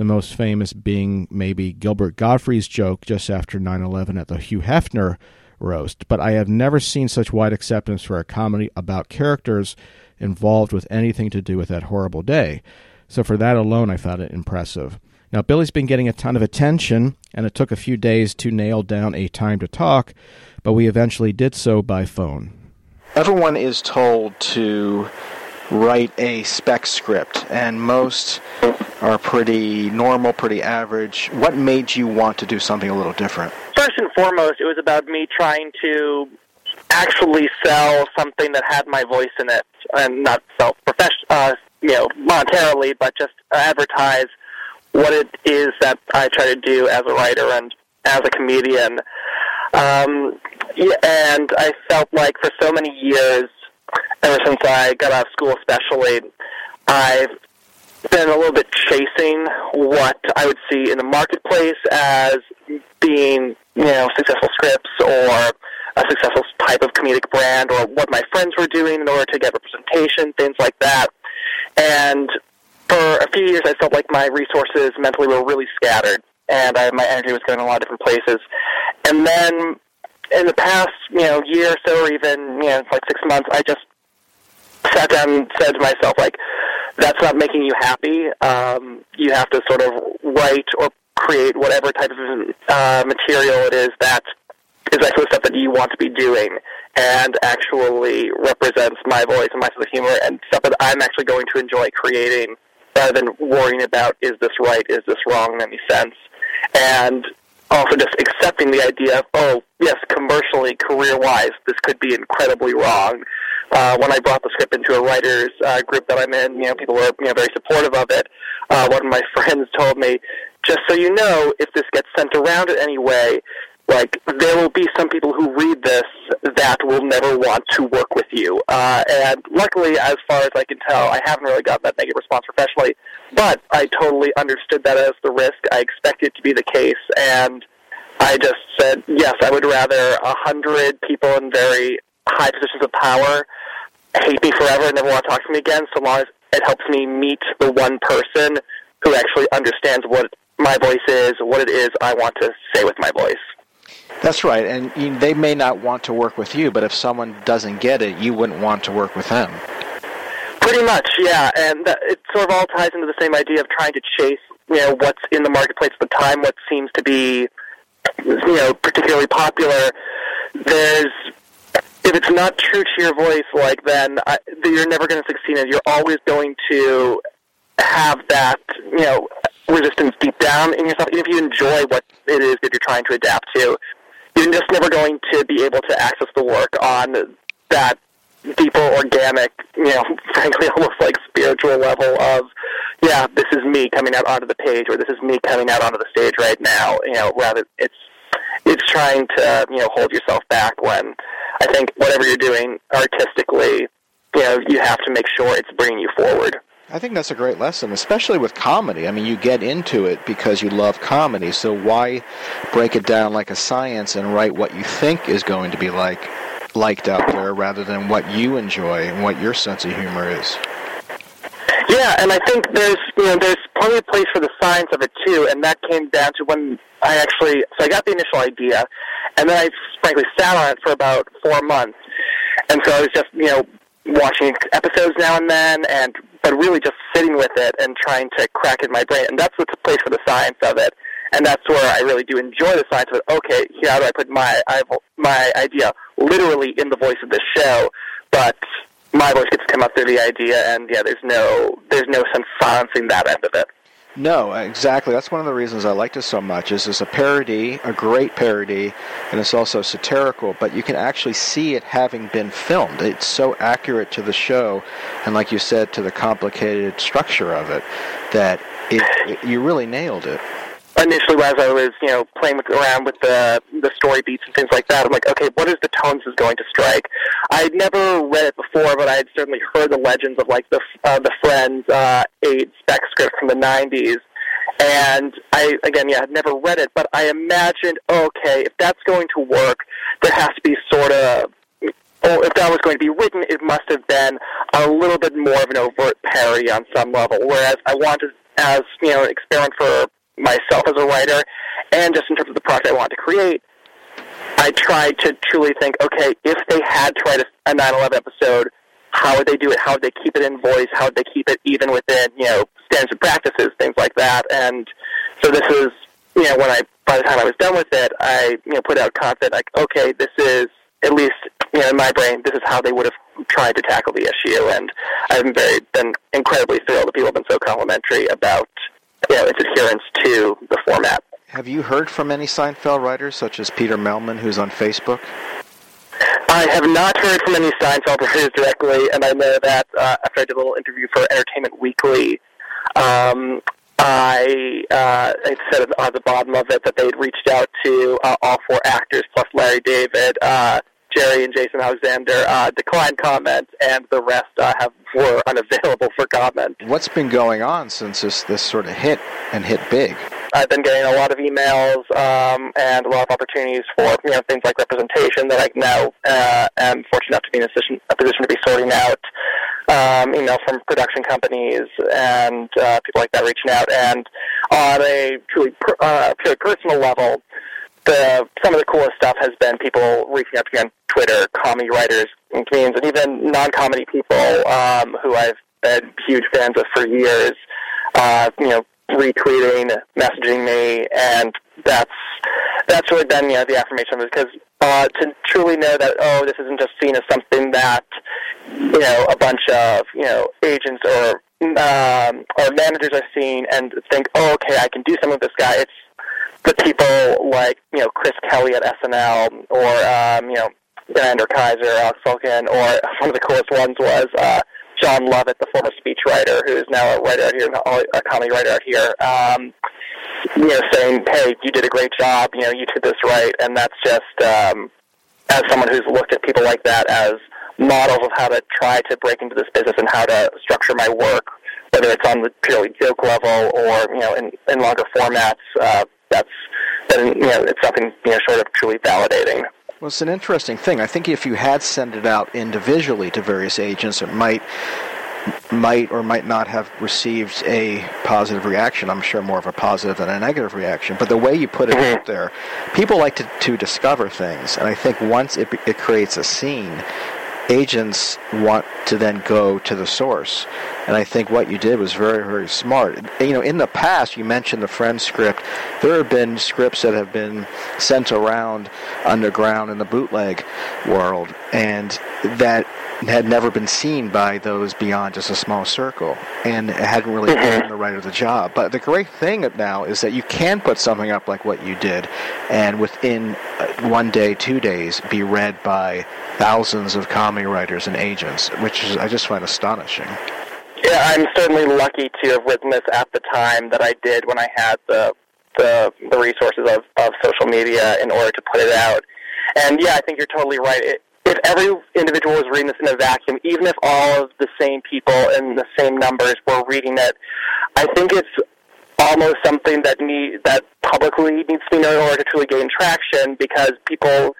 the most famous being maybe Gilbert Gottfried's joke just after 9 11 at the Hugh Hefner roast, but I have never seen such wide acceptance for a comedy about characters involved with anything to do with that horrible day. So, for that alone, I found it impressive. Now, Billy's been getting a ton of attention, and it took a few days to nail down a time to talk, but we eventually did so by phone everyone is told to write a spec script, and most are pretty normal, pretty average. What made you want to do something a little different? First and foremost, it was about me trying to actually sell something that had my voice in it, and not sell profession, uh, you know, monetarily, but just advertise what it is that I try to do as a writer and as a comedian. Um, and I felt like for so many years, ever since I got out of school, especially, I've been a little bit chasing what I would see in the marketplace as being, you know, successful scripts or a successful type of comedic brand or what my friends were doing in order to get representation, things like that. And for a few years, I felt like my resources mentally were really scattered and I, my energy was going a lot of different places. And then in the past, you know, year or so, or even you know, like six months, I just sat down and said to myself, like, that's not making you happy. Um, you have to sort of write or create whatever type of uh, material it is that is actually stuff that you want to be doing and actually represents my voice and my sense of humor and stuff that I'm actually going to enjoy creating rather than worrying about is this right, is this wrong in any sense. And also just accepting the idea of, oh, yes, commercially, career-wise, this could be incredibly wrong. Uh, when I brought the script into a writers uh, group that I'm in, you know, people were you know very supportive of it. Uh, one of my (laughs) friends told me, just so you know, if this gets sent around in any way, like there will be some people who read this that will never want to work with you. Uh, and luckily, as far as I can tell, I haven't really gotten that negative response professionally. But I totally understood that as the risk. I expected it to be the case, and I just said yes. I would rather a hundred people in very high positions of power hate me forever and never want to talk to me again, so long as it helps me meet the one person who actually understands what my voice is, what it is I want to say with my voice. That's right, and you, they may not want to work with you, but if someone doesn't get it, you wouldn't want to work with them. Pretty much, yeah, and that, it sort of all ties into the same idea of trying to chase, you know, what's in the marketplace at the time, what seems to be, you know, particularly popular. There's if it's not true to your voice, like then I, you're never going to succeed. And you're always going to have that, you know, resistance deep down in yourself. Even if you enjoy what it is that you're trying to adapt to, you're just never going to be able to access the work on that deeper, organic, you know, (laughs) frankly, almost like spiritual level of, yeah, this is me coming out onto the page, or this is me coming out onto the stage right now. You know, rather it's it's trying to you know hold yourself back when I think whatever you're doing artistically, you know, you have to make sure it's bringing you forward. I think that's a great lesson, especially with comedy. I mean, you get into it because you love comedy, so why break it down like a science and write what you think is going to be like liked out there rather than what you enjoy and what your sense of humor is? Yeah, and I think there's you know there's plenty of place for the science of it too, and that came down to when I actually so I got the initial idea, and then I frankly sat on it for about four months, and so I was just you know watching episodes now and then, and but really just sitting with it and trying to crack in my brain, and that's what's place for the science of it, and that's where I really do enjoy the science of it. Okay, how do I put my my idea literally in the voice of this show, but my voice gets to come up through the idea, and yeah, there's no there's no sense silencing that end of it. No, exactly. That's one of the reasons I liked it so much. Is it's a parody, a great parody, and it's also satirical. But you can actually see it having been filmed. It's so accurate to the show, and like you said, to the complicated structure of it, that it, it you really nailed it initially as I was, you know, playing with, around with the the story beats and things like that, I'm like, okay, what is the tone this is going to strike? I'd never read it before, but I had certainly heard the legends of like the uh, the Friends uh, eight spec script from the '90s, and I again, yeah, I'd never read it, but I imagined, okay, if that's going to work, there has to be sort of or if that was going to be written, it must have been a little bit more of an overt parody on some level. Whereas I wanted, as you know, an experiment for myself as a writer, and just in terms of the product I want to create, I tried to truly think, okay, if they had to write a 9/11 episode, how would they do it? How would they keep it in voice? How would they keep it even within you know standards and practices, things like that? And so this is you know when I by the time I was done with it, I you know put out content like, okay, this is at least you know in my brain, this is how they would have tried to tackle the issue, and I've been very been incredibly thrilled that people have been so complimentary about you know, its adherence to the format. Have you heard from any Seinfeld writers, such as Peter Mehlman, who's on Facebook? I have not heard from any Seinfeld writers directly, and I know that uh, after I did a little interview for Entertainment Weekly, um, I, uh, I said at the bottom of it that they'd reached out to uh, all four actors plus Larry David, uh, Jerry and Jason Alexander uh, declined comment, and the rest uh, have were unavailable for comment. What's been going on since this this sort of hit and hit big? I've been getting a lot of emails um, and a lot of opportunities for you know things like representation that I now uh, am fortunate enough to be in a position, a position to be sorting out. Um, emails from production companies and uh, people like that reaching out, and on a truly per, uh, purely personal level, the some of the coolest stuff has been people reaching out to me on Twitter, comedy writers and comedians, and even non-comedy people um, who I've been huge fans of for years. Uh, you know, retweeting, messaging me, and that's that's really been you know the affirmation of it because uh, to truly know that oh this isn't just seen as something that you know a bunch of you know agents or um, or managers are seeing and think oh okay I can do something with this guy. It's the people like you know Chris Kelly at SNL or um, you know Xander Kaiser, Alec Sulkin, or (laughs) one of the coolest ones was uh, Jon Lovett, the former speechwriter, who is now a writer out here, a comedy writer out here. Um, you know, saying, "Hey, you did a great job. You know, you did this right," and that's just um, as someone who's looked at people like that as models of how to try to break into this business and how to structure my work, whether it's on the purely joke level or you know in, in longer formats. Uh, that's then you know it's something you know sort of truly validating. Well, it's an interesting thing. I think if you had sent it out individually to various agents, it might might or might not have received a positive reaction. I'm sure more of a positive than a negative reaction. But the way you put it mm-hmm. out there, people like to, to discover things, and I think once it, it creates a scene, agents want to then go to the source. And I think what you did was very, very smart. You know, in the past, you mentioned the Friend script. There have been scripts that have been sent around underground in the bootleg world, and that had never been seen by those beyond just a small circle and hadn't really done the right of the job. But the great thing now is that you can put something up like what you did and within uh, one day, two days, be read by thousands of comedy writers and agents, which is, I just find astonishing. Yeah, I'm certainly lucky to have written this at the time that I did when I had the the, the resources of, of social media in order to put it out. And yeah, I think you're totally right. It, if every individual was reading this in a vacuum, even if all of the same people and the same numbers were reading it, I think it's almost something that need that publicly needs to be known in order to truly gain traction because people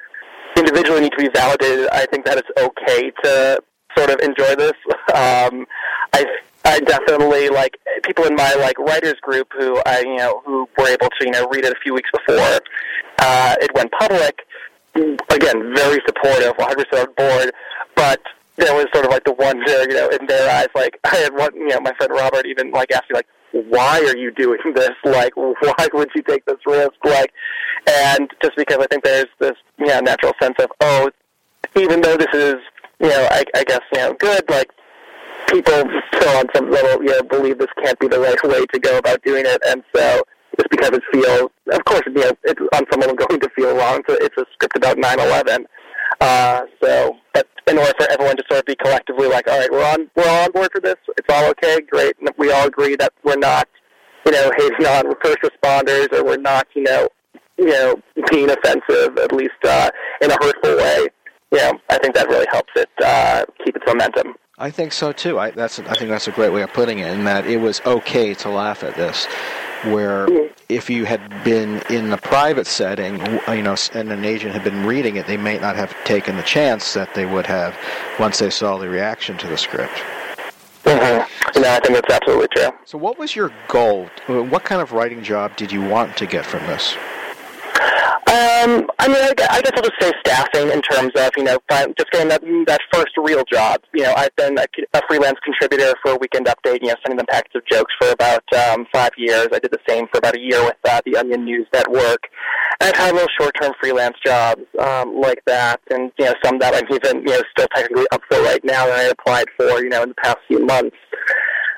individually need to be validated. I think that it's okay to sort of enjoy this. Um, I I definitely like people in my like writers group who I you know who were able to you know read it a few weeks before uh, it went public again, very supportive, 100% on board, but there was sort of like the wonder, you know, in their eyes, like, (laughs) I had one, you know, my friend Robert even, like, asked me, like, why are you doing (laughs) this? Like, why would you take this risk? Like, and just because I think there's this, you know, natural sense of, oh, even though this is, you know, I, I guess, you know, good, like, people still on some level, you know, believe this can't be the right way to go about doing it, and so just because it feels, of course, you know, it's on some level going to feel wrong. So it's a script about 9/11. Uh, so, but in order for everyone to sort of be collectively like, all right, we're on, we're all on board for this. It's all okay, great. And we all agree that we're not, you know, (laughs) hating on first responders, or we're not, you know, you know, being offensive, at least uh, in a hurtful way. You know, I think that really helps it uh, keep its momentum. I think so too. I, that's I think that's a great way of putting it. In that it was okay to laugh at this, where if you had been in the private setting, you know, and an agent had been reading it, they may not have taken the chance that they would have once they saw the reaction to the script. Mm-hmm. No, I think that's absolutely true. So, what was your goal? What kind of writing job did you want to get from this? Um, I mean, I, guess I'll just say staffing in terms of you know just getting that that first real job. You know, I've been a, a freelance contributor for Weekend Update. You know, sending them packets of jokes for about um, five years. I did the same for about a year with uh, the Onion News Network. And I've had little short-term freelance jobs um, like that, and you know, some that I'm even you know still technically up for right now that I applied for. You know, in the past few months.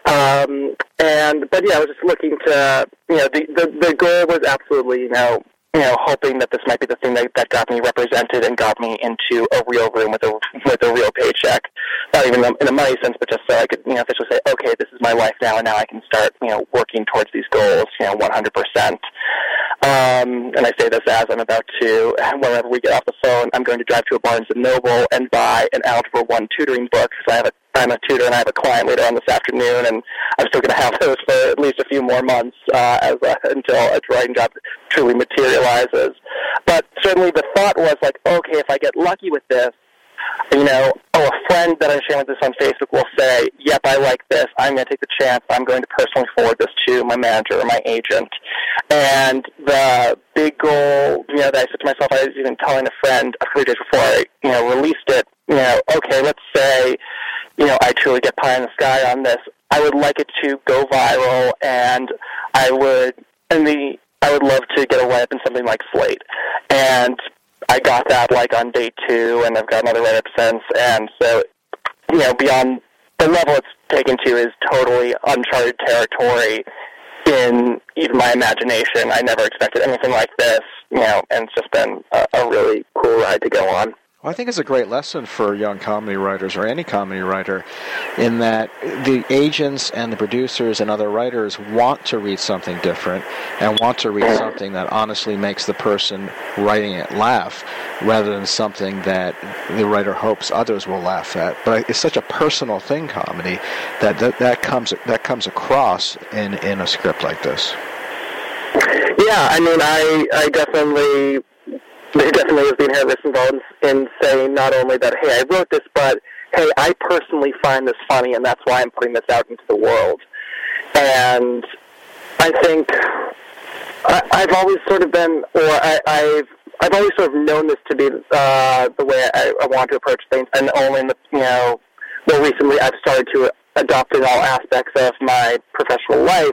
Um, and but yeah, I was just looking to you know the the, the goal was absolutely you know you know, hoping that this might be the thing that, that got me represented and got me into a real room with a with a real paycheck. Not even in a money sense, but just so I could, you know, officially say, okay, this is my life now, and now I can start, you know, working towards these goals, you know, 100%. Um, and I say this as I'm about to, whenever we get off the phone, I'm going to drive to a Barnes & Noble and buy an Algebra 1 tutoring book because I have a I'm a tutor and I have a client later on this afternoon, and I'm still going to have those for at least a few more months uh, as uh, until a writing job truly materializes. But certainly the thought was like, okay, if I get lucky with this, you know, oh, a friend that I'm sharing with this on Facebook will say, yep, I like this. I'm going to take the chance. I'm going to personally forward this to my manager or my agent. And the big goal, you know, that I said to myself, I was even telling a friend a few days before I, you know, released it, you know, okay, let's say, you know, I truly get pie in the sky on this. I would like it to go viral, and I would, and the, I would love to get a write up in something like Slate. And I got that like on day two, and I've got another write up since. And so, you know, beyond the level it's taken to is totally uncharted territory in even my imagination. I never expected anything like this, you know, and it's just been a, a really cool ride to go on. Well, I think it's a great lesson for young comedy writers or any comedy writer in that the agents and the producers and other writers want to read something different and want to read something that honestly makes the person writing it laugh rather than something that the writer hopes others will laugh at. But it's such a personal thing, comedy, that that, that comes that comes across in, in a script like this. Yeah, I mean, I I definitely there definitely has been inherent involved in saying not only that hey I wrote this, but hey I personally find this funny, and that's why I'm putting this out into the world. And I think I, I've always sort of been, or I, I've I've always sort of known this to be uh, the way I, I want to approach things, and only in the you know more recently I've started to adopt in all aspects of my professional life.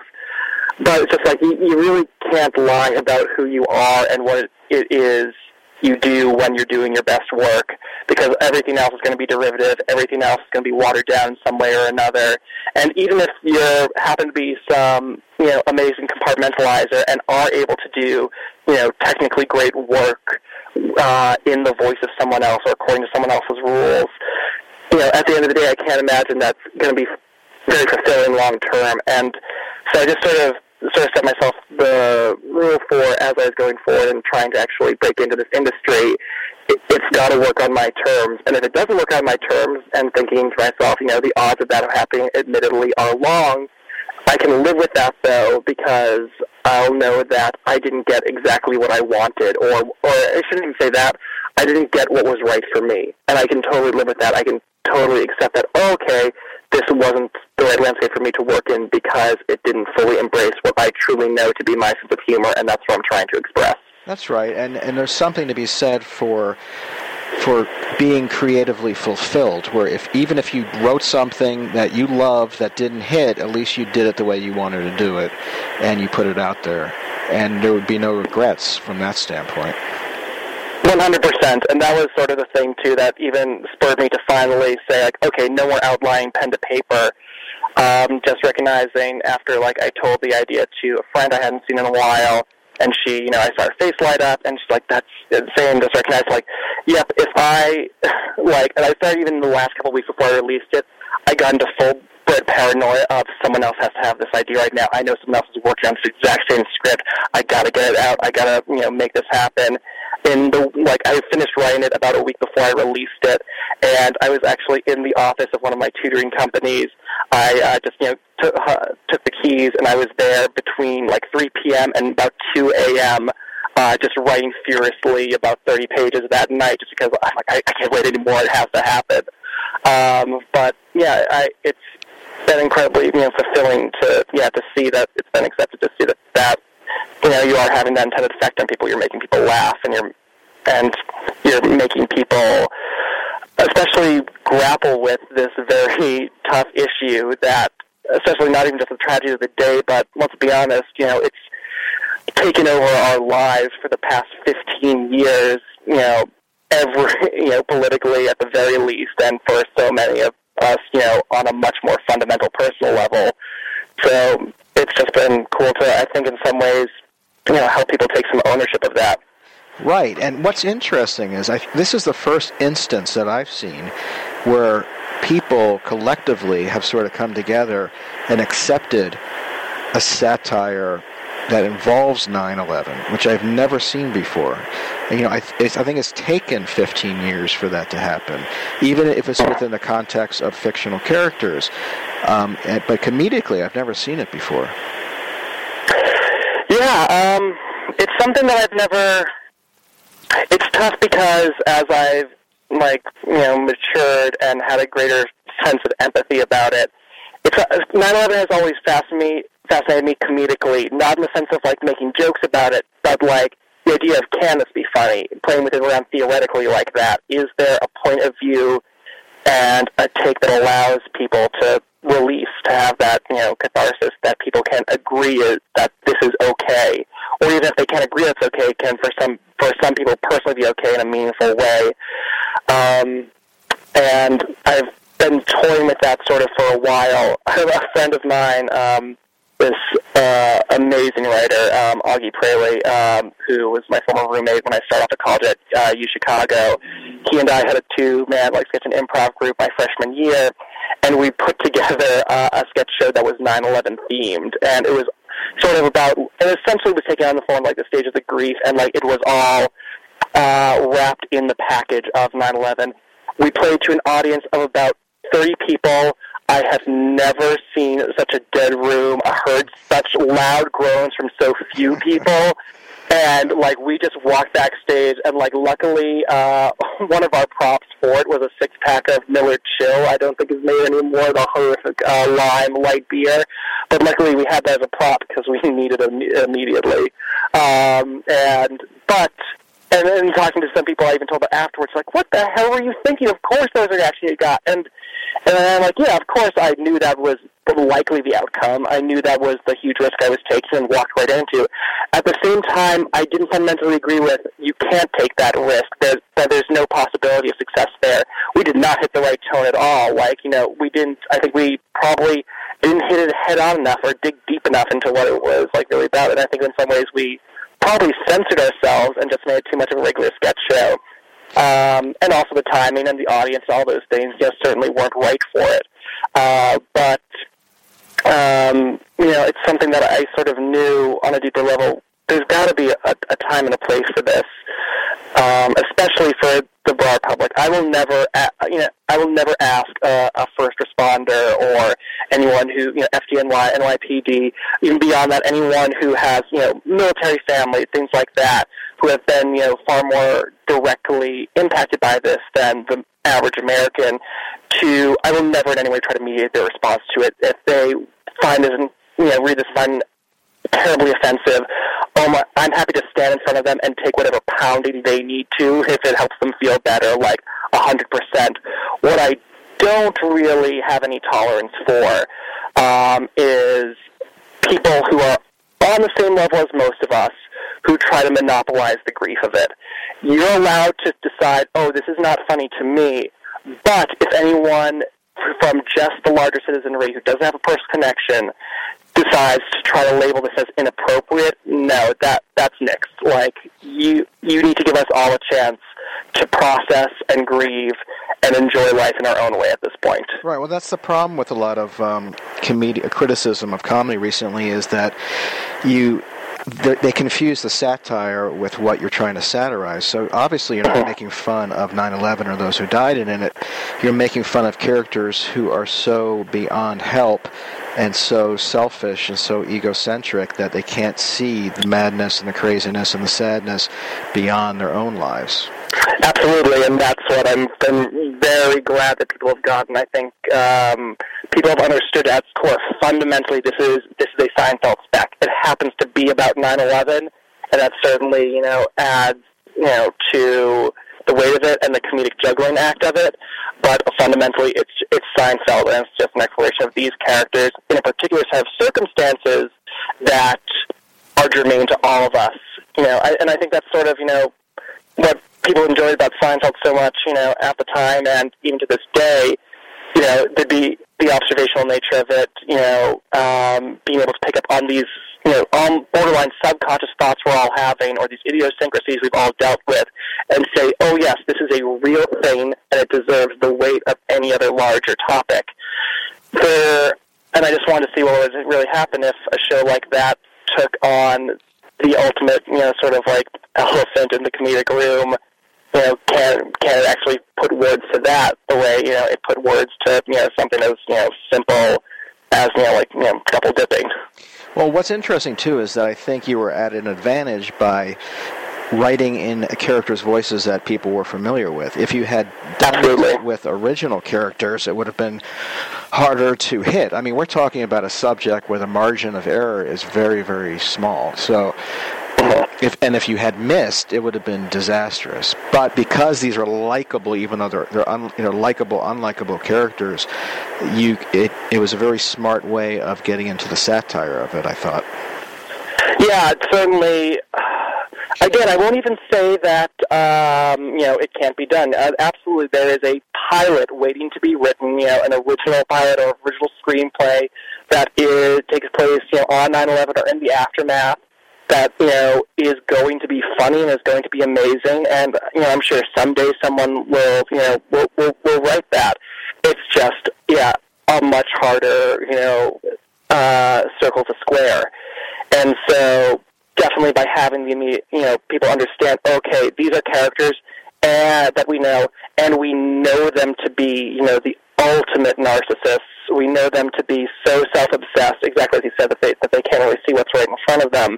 But it's just like you, you really can't lie about who you are and what it is you do when you're doing your best work because everything else is going to be derivative, everything else is going to be watered down in some way or another. And even if you happen to be some, you know, amazing compartmentalizer and are able to do, you know, technically great work uh, in the voice of someone else or according to someone else's rules, you know, at the end of the day, I can't imagine that's going to be very fulfilling long term. And so I just sort of sort of set myself the rule for as I was going forward and trying to actually break into this industry. It, it's got to work on my terms, and if it doesn't work on my terms, and thinking to myself, you know, the odds of that happening, admittedly, are long. I can live with that though because I'll know that I didn't get exactly what I wanted, or or I shouldn't even say that. I didn't get what was right for me, and I can totally live with that. I can totally accept that. Oh, okay, this wasn't the right landscape for me to work in because it didn't fully embrace what I truly know to be my sense of humor, and that's what I'm trying to express. That's right, and and there's something to be said for for being creatively fulfilled where if even if you wrote something that you loved that didn't hit at least you did it the way you wanted to do it and you put it out there and there would be no regrets from that standpoint 100%. And that was sort of the thing, too, that even spurred me to finally say, like, okay, no more outlining pen to paper. Um, just recognizing after, like, I told the idea to a friend I hadn't seen in a while, and she, you know, I saw her face light up, and she's like, that's insane. Just recognize, like, yep, if I, (sighs) like, and I started even the last couple of weeks before I released it, I got into full bit paranoia of someone else has to have this idea right now. I know someone else is working on this exact same script. I gotta get it out. I gotta, you know, make this happen in the like I finished writing it about a week before I released it, and I was actually in the office of one of my tutoring companies. I uh, just you know took uh, took the keys and I was there between like 3 p.m. and about 2 a.m. Uh, just writing furiously about 30 pages that night, just because I'm like I, I can't wait anymore. It has to happen. Um, but yeah, I, it's been incredibly you know fulfilling to yeah to see that it's been accepted to see that that you know you are having that intended effect on people. You're making people laugh, and you're and you're making people especially grapple with this very (laughs) tough issue that especially not even just the tragedy of the day, but let's be honest, you know, it's taken over our lives for the past 15 years, you know, every, (laughs) you know, politically at the very least, and for so many of us, you know, on a much more fundamental personal level. So it's just been cool to, I think, in some ways, you know, help people take some ownership of that. Right, and what's interesting is I, this is the first instance that I've seen where people collectively have sort of come together and accepted a satire that involves 9/11, which I've never seen before. You know, I, I think it's taken 15 years for that to happen, even if it's within the context of fictional characters. Um, and, but comedically, I've never seen it before. Yeah, um, it's something that I've never. It's tough because as I've like you know matured and had a greater sense of empathy about it, it's 9/11 has always fascinated me, fascinated me comedically, not in the sense of like making jokes about it, but like the idea of can this be funny, playing with it around theoretically like that. Is there a point of view and a take that allows people to release, to have that you know catharsis that people can agree is, that this is okay, or even if they can't agree that's okay, can for some for some people personally be okay in a meaningful way. Um, and I've been toying with that sort of for a while. (laughs) a friend of mine, um, this uh, amazing writer, um, Augie Praley, um, who was my former roommate when I started off at college at uh, U Chicago. He and I had a two-man like sketch and improv group my freshman year, and we put together uh, a sketch show that was 9/11 themed, and it was sort of about, and essentially was taking on the form like the stages of the grief, and like it was all uh, wrapped in the package of 9/11. We played to an audience of about 30 people. I have never seen such a dead room. I heard such loud groans from so few people. And like we just walked backstage, and like luckily, uh, (laughs) one of our props for it was a six pack of Miller Chill. I don't think it's made any more of the horrific uh, lime light beer, but luckily we had that as a prop because we (laughs) needed it imme- immediately. Um, and but and then talking to some people, I even told them afterwards, like, "What the hell were you thinking? Of course, those are you got." And and I'm like, "Yeah, of course, I knew that was likely the outcome. I knew that was the huge risk I was taking and walked right into. At the same time, I didn't fundamentally agree with you can't take that risk. There, that there's no possibility of success there. We did not hit the right tone at all. Like, you know, we didn't. I think we probably didn't hit it head on enough or dig deep enough into what it was like really about. And I think in some ways we probably censored ourselves and just made too much of a regular sketch show. Um, and also the timing and the audience, all those things, just certainly weren't right for it. Uh, but um, you know, it's something that I sort of knew on a deeper level. There's got to be a, a time and a place for this, um, especially for the broad public. I will never, you know, I will never ask a, a first responder or anyone who, you know, FDNY, NYPD, even beyond that, anyone who has, you know, military family, things like that, who have been, you know, far more directly impacted by this than the average American. To, I will never in any way try to mediate their response to it. If they find this, you know, read this find terribly offensive, my, I'm happy to stand in front of them and take whatever pounding they need to if it helps them feel better, like a hundred percent. What I don't really have any tolerance for um, is people who are on the same level as most of us who try to monopolize the grief of it. You're allowed to decide, oh, this is not funny to me, but if anyone from just the larger citizenry who doesn't have a personal connection decides to try to label this as inappropriate, no, that that's next. Like you you need to give us all a chance to process and grieve and enjoy life in our own way at this point. Right. Well, that's the problem with a lot of um, comedi- criticism of comedy recently is that you they they confuse the satire with what you're trying to satirize. So obviously, you're not making fun of 9/11 or those who died in it. You're making fun of characters who are so beyond help and so selfish and so egocentric that they can't see the madness and the craziness and the sadness beyond their own lives. Absolutely, and that's what I'm been very glad that people have gotten. I think um, people have understood at its core fundamentally this is this is a Seinfeld spec. It happens to be about 9/11, and that certainly you know adds you know to the weight of it and the comedic juggling act of it. But fundamentally, it's it's Seinfeld, and it's just an exploration of these characters in a particular set of circumstances that are germane to all of us. You know, I, and I think that's sort of you know what people enjoyed about Seinfeld so much, you know, at the time and even to this day, you know, there'd be the observational nature of it, you know, um, being able to pick up on these, you know, um, borderline subconscious thoughts we're all having or these idiosyncrasies we've all dealt with and say, oh yes, this is a real thing and it deserves the weight of any other larger topic. There, and I just wanted to see what would really happen if a show like that took on the ultimate, you know, sort of like elephant in the comedic room. You know, can can it actually put words to that the way you know it put words to you know something as you know simple as you know like you know double dipping. Well, what's interesting too is that I think you were at an advantage by writing in characters' voices that people were familiar with. If you had done it with original characters, it would have been harder to hit. I mean, we're talking about a subject where the margin of error is very, very small. So, if and if you had missed, it would have been disastrous. But because these are likable, even though they're they're un, you know likable, unlikable characters, you it it was a very smart way of getting into the satire of it. I thought. Yeah, certainly. Again, I won't even say that um, you know it can't be done. Uh, absolutely, there is a pilot waiting to be written. You know, an original pilot or original screenplay that is takes place, you know, on 9/11 or in the aftermath that you know is going to be funny and is going to be amazing. And you know, I'm sure someday someone will, you know, will will, will write that. It's just, yeah, a much harder, you know, uh, circle to square. And so, definitely by having the you know, people understand, okay, these are characters uh, that we know, and we know them to be, you know, the ultimate narcissists. We know them to be so self-obsessed, exactly as you said, that they that they can't really see what's right in front of them.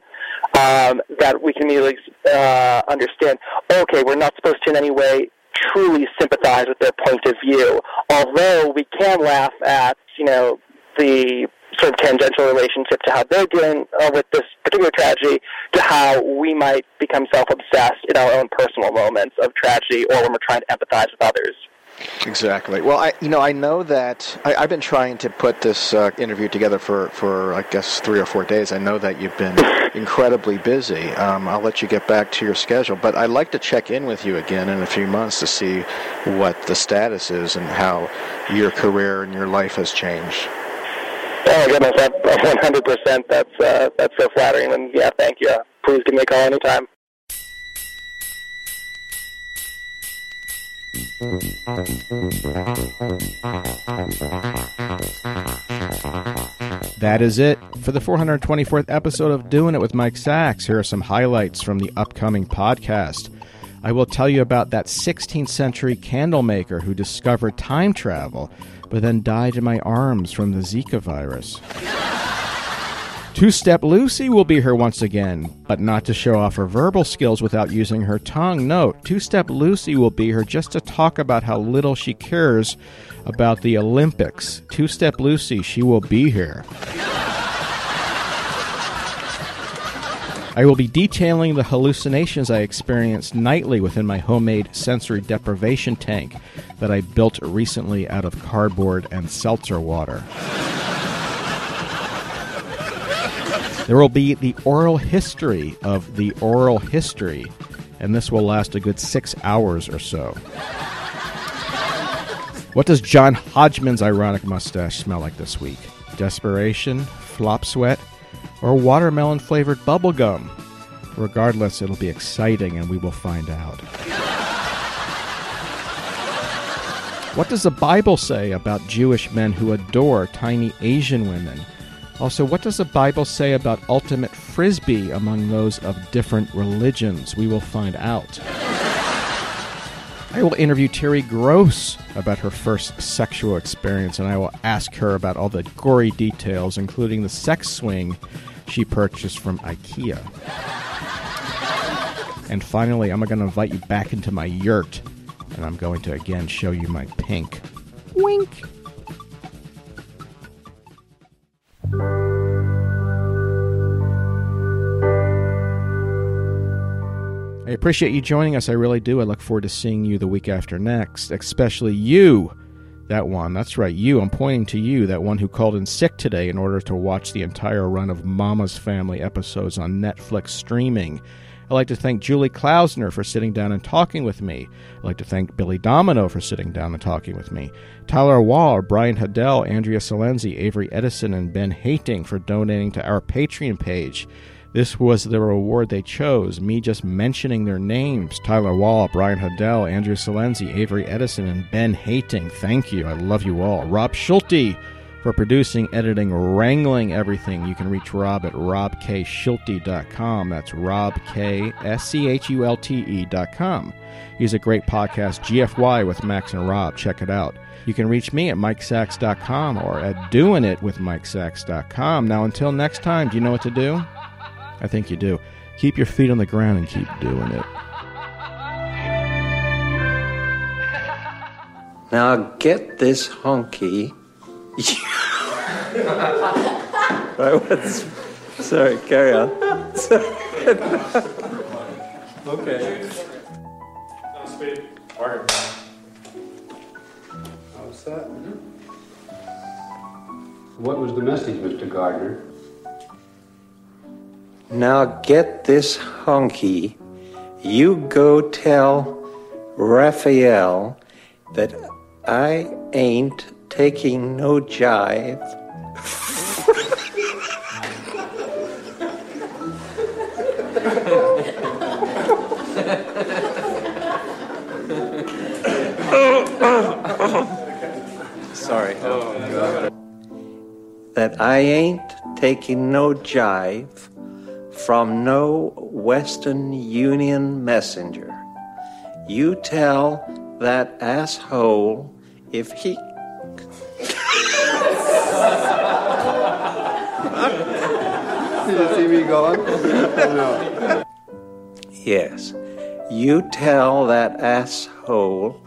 Um, that we can immediately uh, understand. Okay, we're not supposed to in any way truly sympathize with their point of view, although we can laugh at, you know, the sort of tangential relationship to how they're dealing uh, with this particular tragedy to how we might become self-obsessed in our own personal moments of tragedy or when we're trying to empathize with others. Exactly. Well, I you know I know that I, I've been trying to put this uh, interview together for for I guess three or four days. I know that you've been (laughs) incredibly busy. Um, I'll let you get back to your schedule, but I'd like to check in with you again in a few months to see what the status is and how your career and your life has changed. Oh goodness, that (laughs) 100%. That's uh, that's so flattering, and yeah, thank you. Please give me a call anytime. That is it for the 424th episode of Doing It with Mike Sacks. Here are some highlights from the upcoming podcast. I will tell you about that 16th century candle maker who discovered time travel, but then died in my arms from the Zika virus. Two Step Lucy will be here once again, but not to show off her verbal skills without using her tongue. No, Two Step Lucy will be here just to talk about how little she cares about the Olympics. Two Step Lucy, she will be here. I will be detailing the hallucinations I experience nightly within my homemade sensory deprivation tank that I built recently out of cardboard and seltzer water. There will be the oral history of the oral history, and this will last a good six hours or so. What does John Hodgman's ironic mustache smell like this week? Desperation, flop sweat, or watermelon flavored bubblegum? Regardless, it'll be exciting and we will find out. What does the Bible say about Jewish men who adore tiny Asian women? Also, what does the Bible say about ultimate frisbee among those of different religions? We will find out. I will interview Terry Gross about her first sexual experience, and I will ask her about all the gory details, including the sex swing she purchased from IKEA. And finally, I'm going to invite you back into my yurt, and I'm going to again show you my pink. Wink. I appreciate you joining us. I really do. I look forward to seeing you the week after next, especially you. That one. That's right, you. I'm pointing to you, that one who called in sick today in order to watch the entire run of Mama's Family episodes on Netflix streaming. I'd like to thank Julie Klausner for sitting down and talking with me. I'd like to thank Billy Domineau for sitting down and talking with me. Tyler Wall, Brian Haddell, Andrea Salenzi, Avery Edison, and Ben Hating for donating to our Patreon page. This was the reward they chose, me just mentioning their names. Tyler Wall, Brian Haddell, Andrew Salenzi, Avery Edison, and Ben Hating. Thank you. I love you all. Rob Schulte for producing, editing, wrangling everything. You can reach Rob at robkschulte.com. That's Rob K S C H U L T E.com. He's a great podcast, GFY with Max and Rob. Check it out. You can reach me at MikeSacks.com or at doingitwithmikesacks.com. Now, until next time, do you know what to do? I think you do. Keep your feet on the ground and keep doing it. Now get this honky. (laughs) right, what's, sorry, carry on. Okay. Speed. Word. How's that? What was the message, Mr. Gardner? Now get this honky. You go tell Raphael that I ain't taking no jive. Sorry. That I ain't taking no jive from no Western Union messenger. You tell that asshole if he You see me going? no. Yes. You tell that asshole.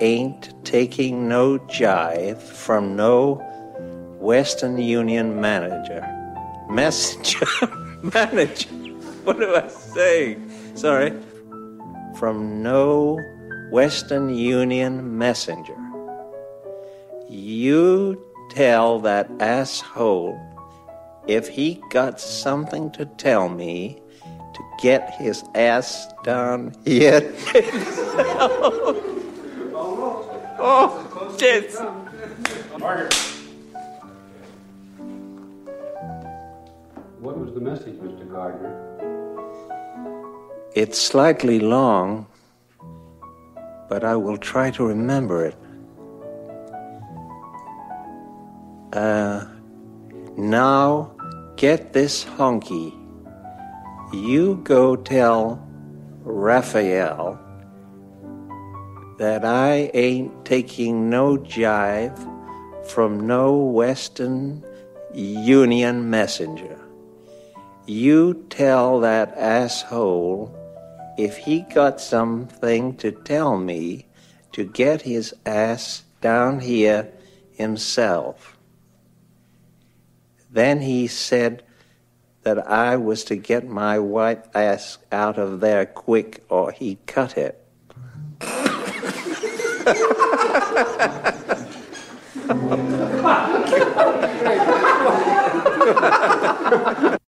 Ain't taking no jive from no Western Union manager. Messenger. (laughs) manager. What do I say? Sorry. From no Western Union messenger. You tell that asshole if he got something to tell me to get his ass down here. (laughs) oh, shit. What was the message, Mr. Gardner? It's slightly long, but I will try to remember it. Uh, now get this honky. You go tell Raphael that I ain't taking no jive from no Western Union messenger. You tell that asshole if he got something to tell me to get his ass down here himself. Then he said that I was to get my white ass out of there quick or he'd cut it. (laughs)